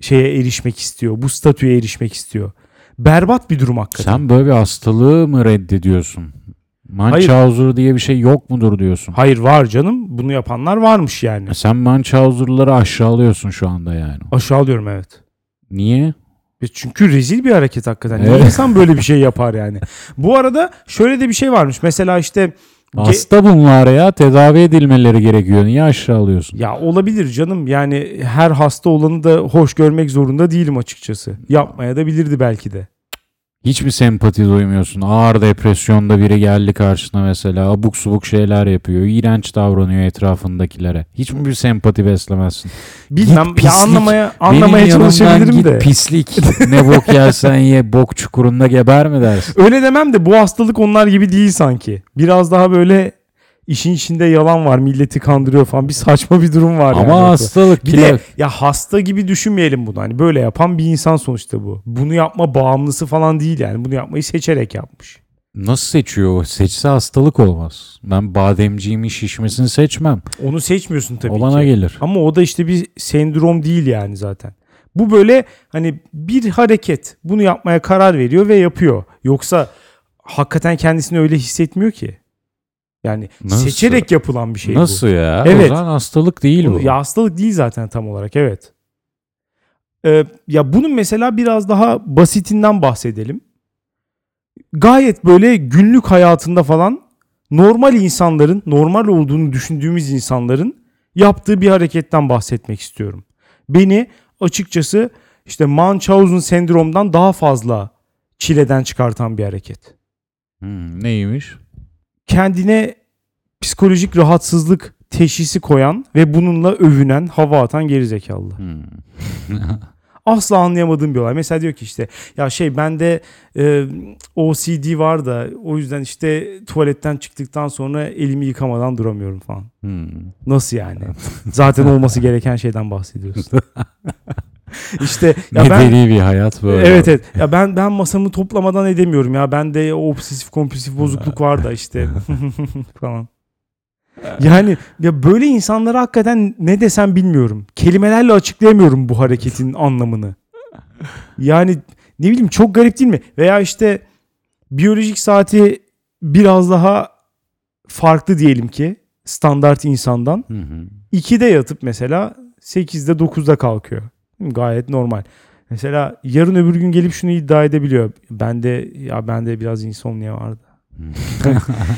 [SPEAKER 1] şeye erişmek istiyor, bu statüye erişmek istiyor. Berbat bir durum hakikaten.
[SPEAKER 2] Sen böyle bir hastalığı mı reddediyorsun? Munchausen diye bir şey yok mudur diyorsun?
[SPEAKER 1] Hayır var canım, bunu yapanlar varmış yani.
[SPEAKER 2] Sen Munchausen'ları aşağılıyorsun şu anda yani.
[SPEAKER 1] Aşağılıyorum evet.
[SPEAKER 2] Niye?
[SPEAKER 1] Çünkü rezil bir hareket hakikaten. Niye
[SPEAKER 2] Evet.
[SPEAKER 1] insan böyle bir şey yapar yani? Bu arada şöyle de bir şey varmış. Mesela işte
[SPEAKER 2] Hasta bunlar ya. Tedavi edilmeleri gerekiyor. Niye aşağılıyorsun?
[SPEAKER 1] ya olabilir canım. Yani her hasta olanı da hoş görmek zorunda değilim açıkçası. Yapmaya da bilirdi belki de.
[SPEAKER 2] Hiçbir sempati duymuyorsun. Ağır depresyonda biri geldi karşına mesela. Abuk subuk şeyler yapıyor. İğrenç davranıyor etrafındakilere. Hiç mi bir sempati beslemezsin? <laughs>
[SPEAKER 1] Bilmem
[SPEAKER 2] Git
[SPEAKER 1] ya anlamaya
[SPEAKER 2] Benim
[SPEAKER 1] anlamaya
[SPEAKER 2] yanımdan
[SPEAKER 1] çalışabilirim
[SPEAKER 2] git
[SPEAKER 1] de.
[SPEAKER 2] pislik. ne bok yersen ye. Bok çukurunda geber mi dersin?
[SPEAKER 1] Öyle demem de bu hastalık onlar gibi değil sanki. Biraz daha böyle işin içinde yalan var. Milleti kandırıyor falan. Bir saçma bir durum var yani.
[SPEAKER 2] Ama
[SPEAKER 1] ortada.
[SPEAKER 2] hastalık.
[SPEAKER 1] Bir
[SPEAKER 2] kilo-
[SPEAKER 1] de ya hasta gibi düşünmeyelim bunu. Hani böyle yapan bir insan sonuçta bu. Bunu yapma bağımlısı falan değil yani. Bunu yapmayı seçerek yapmış.
[SPEAKER 2] Nasıl seçiyor? Seçse hastalık olmaz. Ben bademciğimin şişmesini seçmem.
[SPEAKER 1] Onu seçmiyorsun tabii
[SPEAKER 2] o bana
[SPEAKER 1] ki.
[SPEAKER 2] gelir.
[SPEAKER 1] Ama o da işte bir sendrom değil yani zaten. Bu böyle hani bir hareket. Bunu yapmaya karar veriyor ve yapıyor. Yoksa hakikaten kendisini öyle hissetmiyor ki. Yani
[SPEAKER 2] Nasıl?
[SPEAKER 1] seçerek yapılan bir şey
[SPEAKER 2] Nasıl
[SPEAKER 1] bu.
[SPEAKER 2] ya?
[SPEAKER 1] Evet.
[SPEAKER 2] O zaman hastalık değil bu.
[SPEAKER 1] Ya hastalık değil zaten tam olarak evet. Ee, ya bunun mesela biraz daha basitinden bahsedelim. Gayet böyle günlük hayatında falan normal insanların, normal olduğunu düşündüğümüz insanların yaptığı bir hareketten bahsetmek istiyorum. Beni açıkçası işte Munchausen sendromdan daha fazla çileden çıkartan bir hareket.
[SPEAKER 2] Hmm, neymiş?
[SPEAKER 1] Kendine psikolojik rahatsızlık teşhisi koyan ve bununla övünen, hava atan gerizekalı.
[SPEAKER 2] Hmm. <laughs>
[SPEAKER 1] asla anlayamadığım bir olay. Mesela diyor ki işte ya şey bende e, OCD var da o yüzden işte tuvaletten çıktıktan sonra elimi yıkamadan duramıyorum falan.
[SPEAKER 2] Hmm.
[SPEAKER 1] Nasıl yani? <laughs> Zaten olması gereken şeyden bahsediyorsun. <laughs> <laughs> işte ya ben
[SPEAKER 2] Medeni bir hayat böyle.
[SPEAKER 1] Evet evet. Ya ben ben masamı toplamadan edemiyorum ya. Bende obsesif kompulsif bozukluk var da işte <laughs> <laughs> falan. Yani ya böyle insanlara hakikaten ne desem bilmiyorum. Kelimelerle açıklayamıyorum bu hareketin anlamını. Yani ne bileyim çok garip değil mi? Veya işte biyolojik saati biraz daha farklı diyelim ki standart insandan.
[SPEAKER 2] Hı hı.
[SPEAKER 1] 2'de yatıp mesela 8'de 9'da kalkıyor. Gayet normal. Mesela yarın öbür gün gelip şunu iddia edebiliyor. Bende ya bende biraz insomnia vardı. <laughs>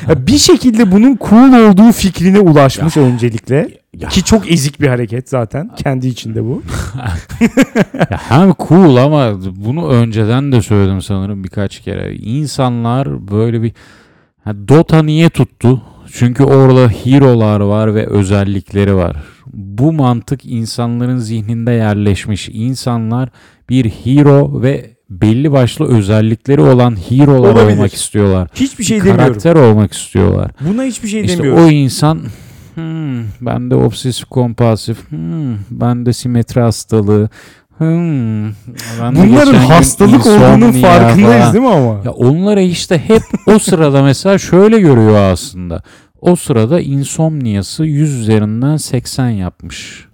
[SPEAKER 1] Ya bir şekilde bunun cool olduğu fikrine ulaşmış öncelikle.
[SPEAKER 2] Ya,
[SPEAKER 1] Ki çok ezik bir hareket zaten. Kendi içinde bu. <laughs>
[SPEAKER 2] ya hem cool ama bunu önceden de söyledim sanırım birkaç kere. İnsanlar böyle bir Dota niye tuttu? Çünkü orada hero'lar var ve özellikleri var. Bu mantık insanların zihninde yerleşmiş. İnsanlar bir hero ve belli başlı özellikleri olan hero'lar
[SPEAKER 1] Olabilir.
[SPEAKER 2] olmak istiyorlar.
[SPEAKER 1] Hiçbir şey
[SPEAKER 2] Bir
[SPEAKER 1] demiyorum.
[SPEAKER 2] karakter olmak istiyorlar.
[SPEAKER 1] Buna hiçbir şey
[SPEAKER 2] İşte
[SPEAKER 1] demiyorum.
[SPEAKER 2] o insan hmm, ben de obsesif kompulsif, hmm, ben de simetri hastalığı, hmm,
[SPEAKER 1] Bunların hastalık olduğunun farkındayız
[SPEAKER 2] falan.
[SPEAKER 1] değil mi ama?
[SPEAKER 2] Ya onları işte hep o sırada mesela şöyle görüyor aslında. O sırada insomniyası 100 üzerinden 80 yapmış.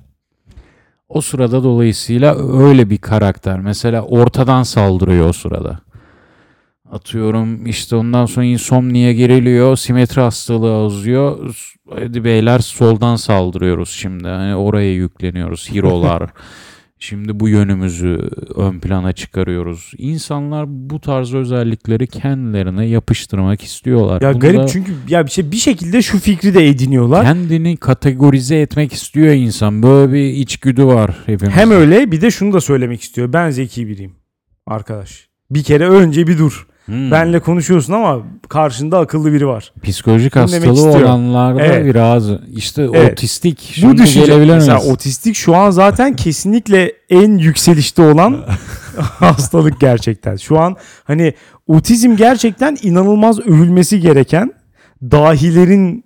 [SPEAKER 2] O sırada dolayısıyla öyle bir karakter. Mesela ortadan saldırıyor o sırada. Atıyorum işte ondan sonra insomniye geriliyor. Simetri hastalığı azıyor. Hadi beyler soldan saldırıyoruz şimdi. Hani oraya yükleniyoruz. <laughs> Hero'lar. Şimdi bu yönümüzü ön plana çıkarıyoruz. İnsanlar bu tarz özellikleri kendilerine yapıştırmak istiyorlar.
[SPEAKER 1] Ya
[SPEAKER 2] Bunu
[SPEAKER 1] garip çünkü ya bir şey bir şekilde şu fikri de ediniyorlar.
[SPEAKER 2] kendini kategorize etmek istiyor insan. Böyle bir içgüdü var hepimizde.
[SPEAKER 1] Hem öyle bir de şunu da söylemek istiyor. Ben zeki biriyim arkadaş. Bir kere önce bir dur.
[SPEAKER 2] Hmm.
[SPEAKER 1] Benle konuşuyorsun ama karşında akıllı biri var.
[SPEAKER 2] Psikolojik
[SPEAKER 1] Bunu
[SPEAKER 2] hastalığı olanlarda
[SPEAKER 1] Evet.
[SPEAKER 2] biraz işte
[SPEAKER 1] Evet.
[SPEAKER 2] otistik.
[SPEAKER 1] Bu
[SPEAKER 2] Şimdi
[SPEAKER 1] düşünce
[SPEAKER 2] gelebilir
[SPEAKER 1] mesela otistik şu an zaten <laughs> kesinlikle en yükselişte olan <laughs> hastalık gerçekten. Şu an hani otizm gerçekten inanılmaz övülmesi gereken dahilerin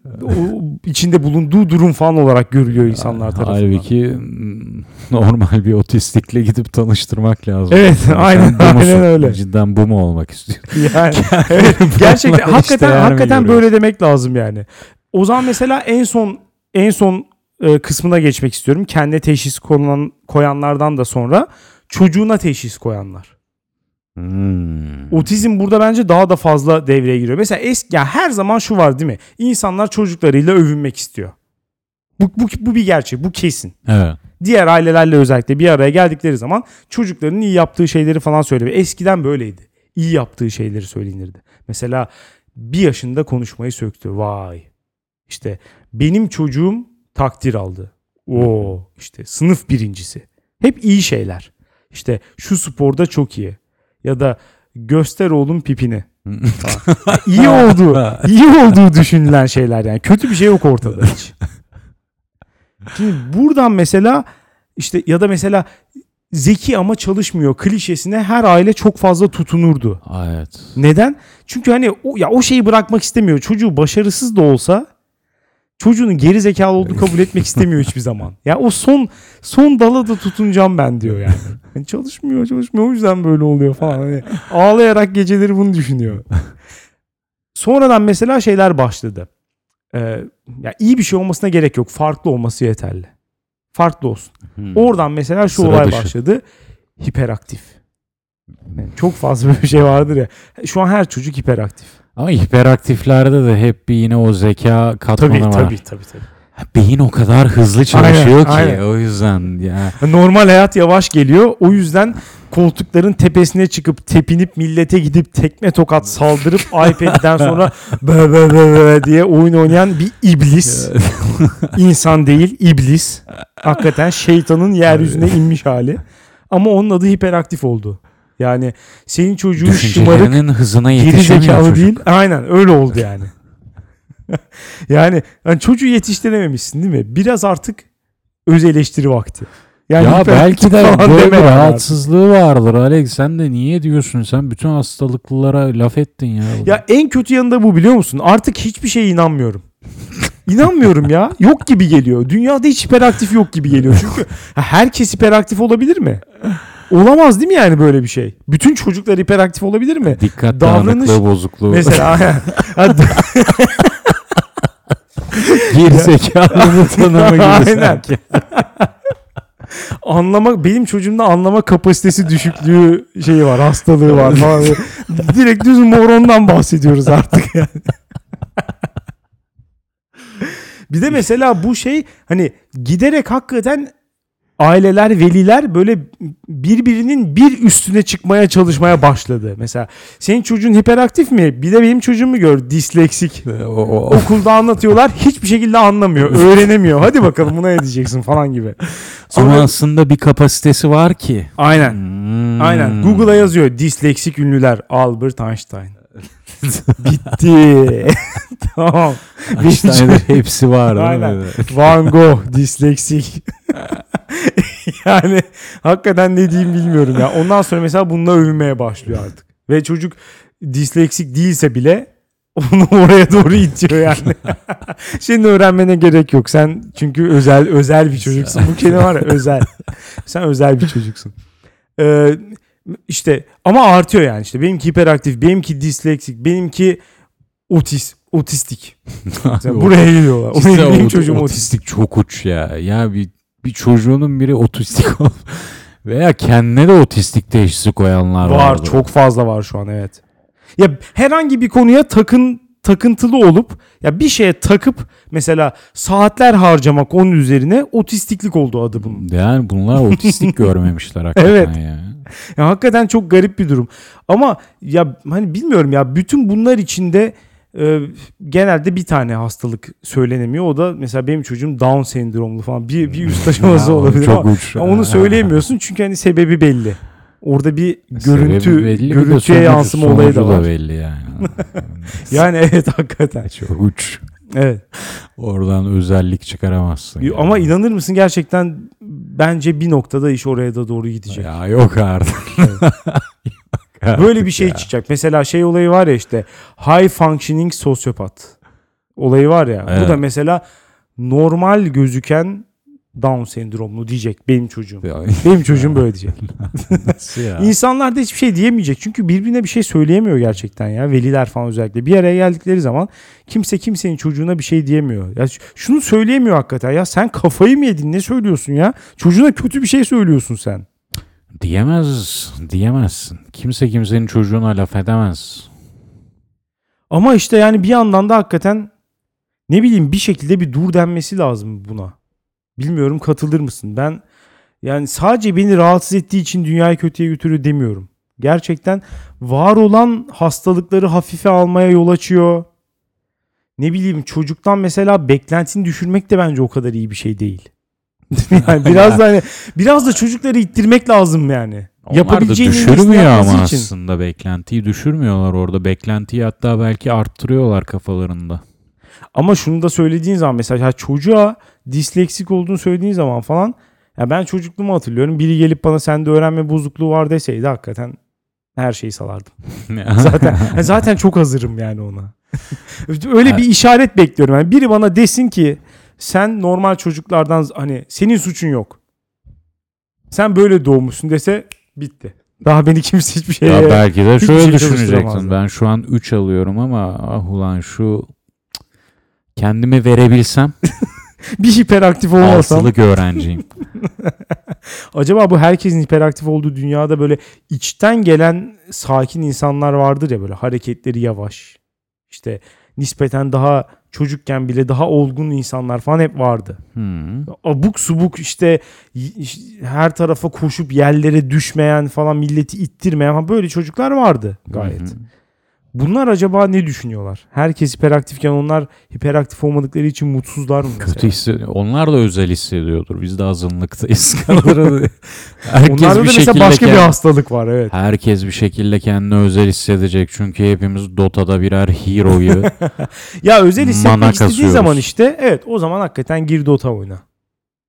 [SPEAKER 1] içinde bulunduğu durum falan olarak görülüyor insanlar tarafından.
[SPEAKER 2] Halbuki mm, <laughs> normal bir otistikle gidip tanıştırmak lazım.
[SPEAKER 1] Evet,
[SPEAKER 2] Sen
[SPEAKER 1] aynen- aynen öyle.
[SPEAKER 2] Cidden bu mu olmak istiyorsun? <laughs> <laughs>
[SPEAKER 1] Yani evet, gerçekten hakikaten
[SPEAKER 2] işte
[SPEAKER 1] hakikaten böyle demek lazım yani. O zaman mesela en son en son e, kısmına geçmek istiyorum. Kendine teşhis konan, koyanlardan da sonra çocuğuna teşhis koyanlar.
[SPEAKER 2] Hmm.
[SPEAKER 1] Otizm burada bence daha da fazla devreye giriyor. Mesela eski ya her zaman şu var değil mi? İnsanlar çocuklarıyla övünmek istiyor. Bu, bu, bu bir gerçek. Bu kesin.
[SPEAKER 2] Evet.
[SPEAKER 1] Diğer ailelerle özellikle bir araya geldikleri zaman çocukların iyi yaptığı şeyleri falan söylüyor. Eskiden böyleydi. İyi yaptığı şeyleri söylenirdi. Mesela bir yaşında konuşmayı söktü. Vay. İşte benim çocuğum takdir aldı. Oo işte sınıf birincisi. Hep iyi şeyler. İşte şu sporda çok iyi. Ya da göster oğlum pipini. <laughs> iyi olduğu, iyi olduğu düşünülen şeyler yani. Kötü bir şey yok ortada hiç. <laughs> Şimdi buradan mesela işte ya da mesela zeki ama çalışmıyor klişesine her aile çok fazla tutunurdu.
[SPEAKER 2] Evet.
[SPEAKER 1] Neden? Çünkü hani o, ya o şeyi bırakmak istemiyor. Çocuğu başarısız da olsa çocuğunun geri zekalı olduğunu kabul etmek istemiyor hiçbir zaman. Ya o son son dala da tutunacağım ben diyor yani. Hani çalışmıyor, çalışmıyor o yüzden böyle oluyor falan. Hani ağlayarak geceleri bunu düşünüyor. <laughs> Sonradan mesela şeyler başladı. Ee, ya iyi bir şey olmasına gerek yok. Farklı olması yeterli. Farklı olsun.
[SPEAKER 2] Hmm.
[SPEAKER 1] Oradan mesela şu
[SPEAKER 2] Sıra
[SPEAKER 1] olay
[SPEAKER 2] dışı.
[SPEAKER 1] başladı. Hiperaktif. Yani çok fazla böyle bir şey vardır ya. Şu an her çocuk hiperaktif.
[SPEAKER 2] Ama hiperaktiflerde de hep bir yine o zeka katmanı
[SPEAKER 1] Tabii
[SPEAKER 2] var.
[SPEAKER 1] tabii tabii tabii.
[SPEAKER 2] Beyin o kadar hızlı çalışıyor
[SPEAKER 1] Aynen,
[SPEAKER 2] ki
[SPEAKER 1] aynen.
[SPEAKER 2] o yüzden ya.
[SPEAKER 1] Normal hayat yavaş geliyor. O yüzden koltukların tepesine çıkıp tepinip millete gidip tekme tokat saldırıp <laughs> iPad'den sonra bö bö bö diye oyun oynayan bir iblis. <laughs> İnsan değil iblis. Hakikaten şeytanın yeryüzüne inmiş hali. Ama onun adı hiperaktif oldu. Yani senin çocuğun şımarık
[SPEAKER 2] hızına
[SPEAKER 1] geri
[SPEAKER 2] yetişemiyor
[SPEAKER 1] zekalı
[SPEAKER 2] çocuk.
[SPEAKER 1] değil. Aynen öyle oldu yani. <laughs> <laughs> yani, yani çocuğu yetiştirememişsin değil mi? Biraz artık öz eleştiri vakti. Yani
[SPEAKER 2] ya belki de böyle bir rahatsızlığı vardır Alex. Sen de niye diyorsun? Sen bütün hastalıklılara laf ettin ya.
[SPEAKER 1] Ya en kötü yanında bu biliyor musun? Artık hiçbir şeye inanmıyorum. İnanmıyorum ya. Yok gibi geliyor. Dünyada hiç hiperaktif yok gibi geliyor. Çünkü <laughs> herkes hiperaktif olabilir mi? Olamaz değil mi yani böyle bir şey? Bütün çocuklar hiperaktif olabilir mi?
[SPEAKER 2] Dikkat
[SPEAKER 1] davranış-
[SPEAKER 2] bozukluğu.
[SPEAKER 1] Mesela <laughs>
[SPEAKER 2] Geri zekalının tanımı gibi
[SPEAKER 1] Aynen.
[SPEAKER 2] sanki.
[SPEAKER 1] anlama benim çocuğumda anlama kapasitesi düşüklüğü şeyi var, hastalığı var falan. Direkt düz morondan bahsediyoruz artık yani. bir de mesela bu şey hani giderek hakikaten aileler, veliler böyle birbirinin bir üstüne çıkmaya çalışmaya başladı. Mesela senin çocuğun hiperaktif mi? Bir de benim çocuğumu gör disleksik. <laughs> Okulda anlatıyorlar hiçbir şekilde anlamıyor, <laughs> öğrenemiyor. Hadi bakalım buna ne diyeceksin falan gibi. Sonra
[SPEAKER 2] Ama aslında bir kapasitesi var ki.
[SPEAKER 1] aynen.
[SPEAKER 2] Hmm.
[SPEAKER 1] Aynen. Google'a yazıyor disleksik ünlüler Albert Einstein. <laughs> Bitti. <laughs> tamam.
[SPEAKER 2] Einstein'da hepsi var.
[SPEAKER 1] Aynen. Van Gogh disleksik. <laughs> yani hakikaten ne diyeyim bilmiyorum ya. Ondan sonra mesela bununla övünmeye başlıyor artık. Ve çocuk disleksik değilse bile onu oraya doğru itiyor yani. Senin öğrenmene gerek yok. Sen çünkü özel özel bir çocuksun. Bu kelime var ya özel. Sen özel bir çocuksun. Ee, işte ama artıyor yani işte. Benimki hiperaktif, benimki disleksik, benimki otis, otistik. <laughs> Buraya geliyorlar. O benim, benim çocuğum otistik.
[SPEAKER 2] otistik çok uç ya. Ya bir bir çocuğunun biri otistik <laughs> ol veya kendine de otistik teşhisi koyanlar var.
[SPEAKER 1] Var çok fazla var şu an evet. Ya herhangi bir konuya takın takıntılı olup ya bir şeye takıp mesela saatler harcamak onun üzerine otistiklik oldu adı bunun.
[SPEAKER 2] Yani bunlar otistik <laughs> görmemişler hakikaten
[SPEAKER 1] Evet.
[SPEAKER 2] ya.
[SPEAKER 1] Ya hakikaten çok garip bir durum. Ama ya hani bilmiyorum ya bütün bunlar içinde e, genelde bir tane hastalık söylenemiyor. O da mesela benim çocuğum Down sendromlu falan bir, bir üst <laughs> aşaması olabilir
[SPEAKER 2] Çok
[SPEAKER 1] ama
[SPEAKER 2] uç.
[SPEAKER 1] onu söyleyemiyorsun çünkü hani sebebi belli. Orada bir görüntü
[SPEAKER 2] Sebebi belli, bir de
[SPEAKER 1] görüntüye
[SPEAKER 2] sonucu-
[SPEAKER 1] yansıma olayı da
[SPEAKER 2] sonucu
[SPEAKER 1] var.
[SPEAKER 2] belli yani. <laughs>
[SPEAKER 1] Yani evet hakikaten.
[SPEAKER 2] çok uç.
[SPEAKER 1] Evet.
[SPEAKER 2] Oradan özellik çıkaramazsın. yani.
[SPEAKER 1] Ama inanır mısın gerçekten bence bir noktada iş oraya da doğru gidecek.
[SPEAKER 2] Ya yok artık. <laughs>
[SPEAKER 1] Böyle bir şey çıkacak. Mesela şey olayı var ya işte high functioning sosyopat olayı var ya. Bu
[SPEAKER 2] Evet.
[SPEAKER 1] da mesela normal gözüken Down sendromlu diyecek benim çocuğum. Benim çocuğum böyle diyecek. <laughs>
[SPEAKER 2] Ya?
[SPEAKER 1] İnsanlar da hiçbir şey diyemeyecek. Çünkü birbirine bir şey söyleyemiyor gerçekten ya. Veliler falan özellikle. Bir araya geldikleri zaman kimse kimsenin çocuğuna bir şey diyemiyor. Ya şunu söyleyemiyor hakikaten. Ya sen kafayı mı yedin? Ne söylüyorsun ya? Çocuğuna kötü bir şey söylüyorsun sen.
[SPEAKER 2] Diyemez, diyemezsin. Kimse kimsenin çocuğuna laf edemez.
[SPEAKER 1] Ama işte yani bir yandan da hakikaten ne bileyim bir şekilde bir dur denmesi lazım buna. Bilmiyorum katılır mısın? Ben yani sadece beni rahatsız ettiği için dünyayı kötüye götürüyor demiyorum. Gerçekten var olan hastalıkları hafife almaya yol açıyor. Ne bileyim çocuktan mesela beklentini düşürmek de bence o kadar iyi bir şey değil. <laughs> yani biraz da hani biraz da çocukları ittirmek lazım yani.
[SPEAKER 2] Onlar da düşürmüyor ama
[SPEAKER 1] için.
[SPEAKER 2] aslında beklentiyi düşürmüyorlar orada. Beklentiyi hatta belki arttırıyorlar kafalarında.
[SPEAKER 1] Ama şunu da söylediğin zaman mesela çocuğa disleksik olduğunu söylediğin zaman falan ya ben çocukluğumu hatırlıyorum. Biri gelip bana sende öğrenme bozukluğu var deseydi hakikaten her şeyi salardım. <laughs> Zaten zaten çok hazırım yani ona. <laughs> Öyle bir işaret bekliyorum. Yani biri bana desin ki sen normal çocuklardan hani senin suçun yok. Sen böyle doğmuşsun dese bitti. Daha beni kimse hiçbir şeye
[SPEAKER 2] ya belki de şöyle
[SPEAKER 1] şey
[SPEAKER 2] düşüneceksin. Ben şu an 3 alıyorum ama ah ulan şu kendimi verebilsem <laughs> <laughs>
[SPEAKER 1] bir hiperaktif olmasam
[SPEAKER 2] altılık öğrenciyim. <laughs>
[SPEAKER 1] Acaba bu herkesin hiperaktif olduğu dünyada böyle içten gelen sakin insanlar vardır ya böyle hareketleri yavaş. İşte nispeten daha çocukken bile daha olgun insanlar falan hep vardı.
[SPEAKER 2] Hmm.
[SPEAKER 1] Abuk subuk işte her tarafa koşup yerlere düşmeyen falan milleti ittirmeyen falan böyle çocuklar vardı gayet.
[SPEAKER 2] Hı.
[SPEAKER 1] Bunlar acaba ne düşünüyorlar? Herkes hiperaktifken onlar hiperaktif olmadıkları için mutsuzlar mı mesela?
[SPEAKER 2] Kötü hissediyor. Onlar da özel hissediyordur. Biz de azınlıktayız. herkes <laughs>
[SPEAKER 1] Onlarda da
[SPEAKER 2] bir
[SPEAKER 1] mesela
[SPEAKER 2] şekilde
[SPEAKER 1] başka bir
[SPEAKER 2] kend-
[SPEAKER 1] hastalık var evet.
[SPEAKER 2] Herkes bir şekilde kendini özel hissedecek. Çünkü hepimiz Dota'da birer hero'yu <laughs>
[SPEAKER 1] Ya özel hissetmek
[SPEAKER 2] kasıyoruz.
[SPEAKER 1] zaman işte evet o zaman hakikaten gir Dota oyna.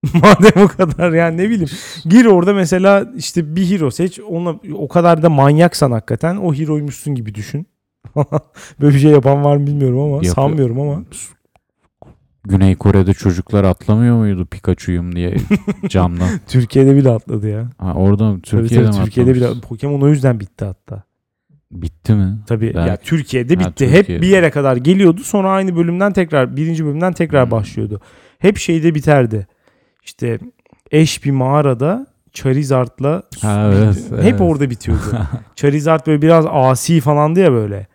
[SPEAKER 1] <laughs> Madem o kadar yani ne bileyim gir orada mesela işte bir hero seç ona o kadar da manyaksan hakikaten o hero'ymuşsun gibi düşün. <laughs> Böyle bir şey yapan var mı bilmiyorum ama
[SPEAKER 2] Yapıyor.
[SPEAKER 1] sanmıyorum ama.
[SPEAKER 2] Güney Kore'de çocuklar atlamıyor muydu Pikachu'yum diye <laughs> camdan?
[SPEAKER 1] Türkiye'de bile atladı ya.
[SPEAKER 2] Ha, orada mı?
[SPEAKER 1] Tabii
[SPEAKER 2] Türkiye'de
[SPEAKER 1] tabii,
[SPEAKER 2] mi
[SPEAKER 1] Türkiye'de bile
[SPEAKER 2] atlamış?
[SPEAKER 1] Pokemon o yüzden bitti hatta.
[SPEAKER 2] Bitti mi?
[SPEAKER 1] Tabii
[SPEAKER 2] Belki.
[SPEAKER 1] ya Türkiye'de
[SPEAKER 2] Ha,
[SPEAKER 1] bitti. Hep
[SPEAKER 2] Türkiye'de.
[SPEAKER 1] bir yere kadar geliyordu. Sonra aynı bölümden tekrar birinci bölümden tekrar
[SPEAKER 2] Hmm.
[SPEAKER 1] başlıyordu. Hep şeyde biterdi. İşte eş bir mağarada Charizard'la
[SPEAKER 2] Ha, evet,
[SPEAKER 1] hep
[SPEAKER 2] evet.
[SPEAKER 1] orada bitiyordu. <laughs> Charizard böyle biraz asi falandı ya böyle.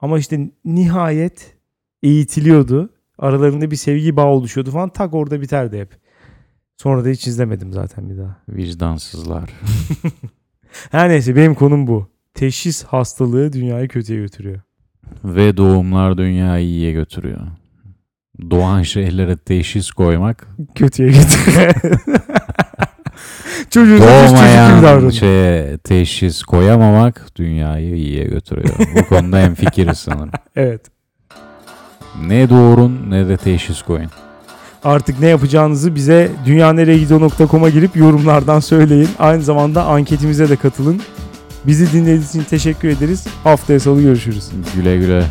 [SPEAKER 1] Ama işte nihayet eğitiliyordu. Aralarında bir sevgi bağı oluşuyordu falan. Tak orada biterdi hep. Sonra da hiç izlemedim zaten bir daha.
[SPEAKER 2] Vicdansızlar. <laughs>
[SPEAKER 1] Her neyse benim konum bu. Teşhis hastalığı dünyayı kötüye götürüyor.
[SPEAKER 2] Ve doğumlar dünyayı iyiye götürüyor. Doğan şeylere teşhis koymak,
[SPEAKER 1] Kötüye götürüyor. <laughs> Çocuğun
[SPEAKER 2] doğmayan şeye teşhis koyamamak dünyayı iyiye götürüyor. Bu konuda en fikiriz sanırım. <laughs>
[SPEAKER 1] Evet.
[SPEAKER 2] Ne doğurun ne de teşhis koyun.
[SPEAKER 1] Artık ne yapacağınızı bize dünyanereyegidiyor.com'a girip yorumlardan söyleyin. Aynı zamanda anketimize de katılın. Bizi dinlediğiniz için teşekkür ederiz. Haftaya salı görüşürüz.
[SPEAKER 2] Güle güle.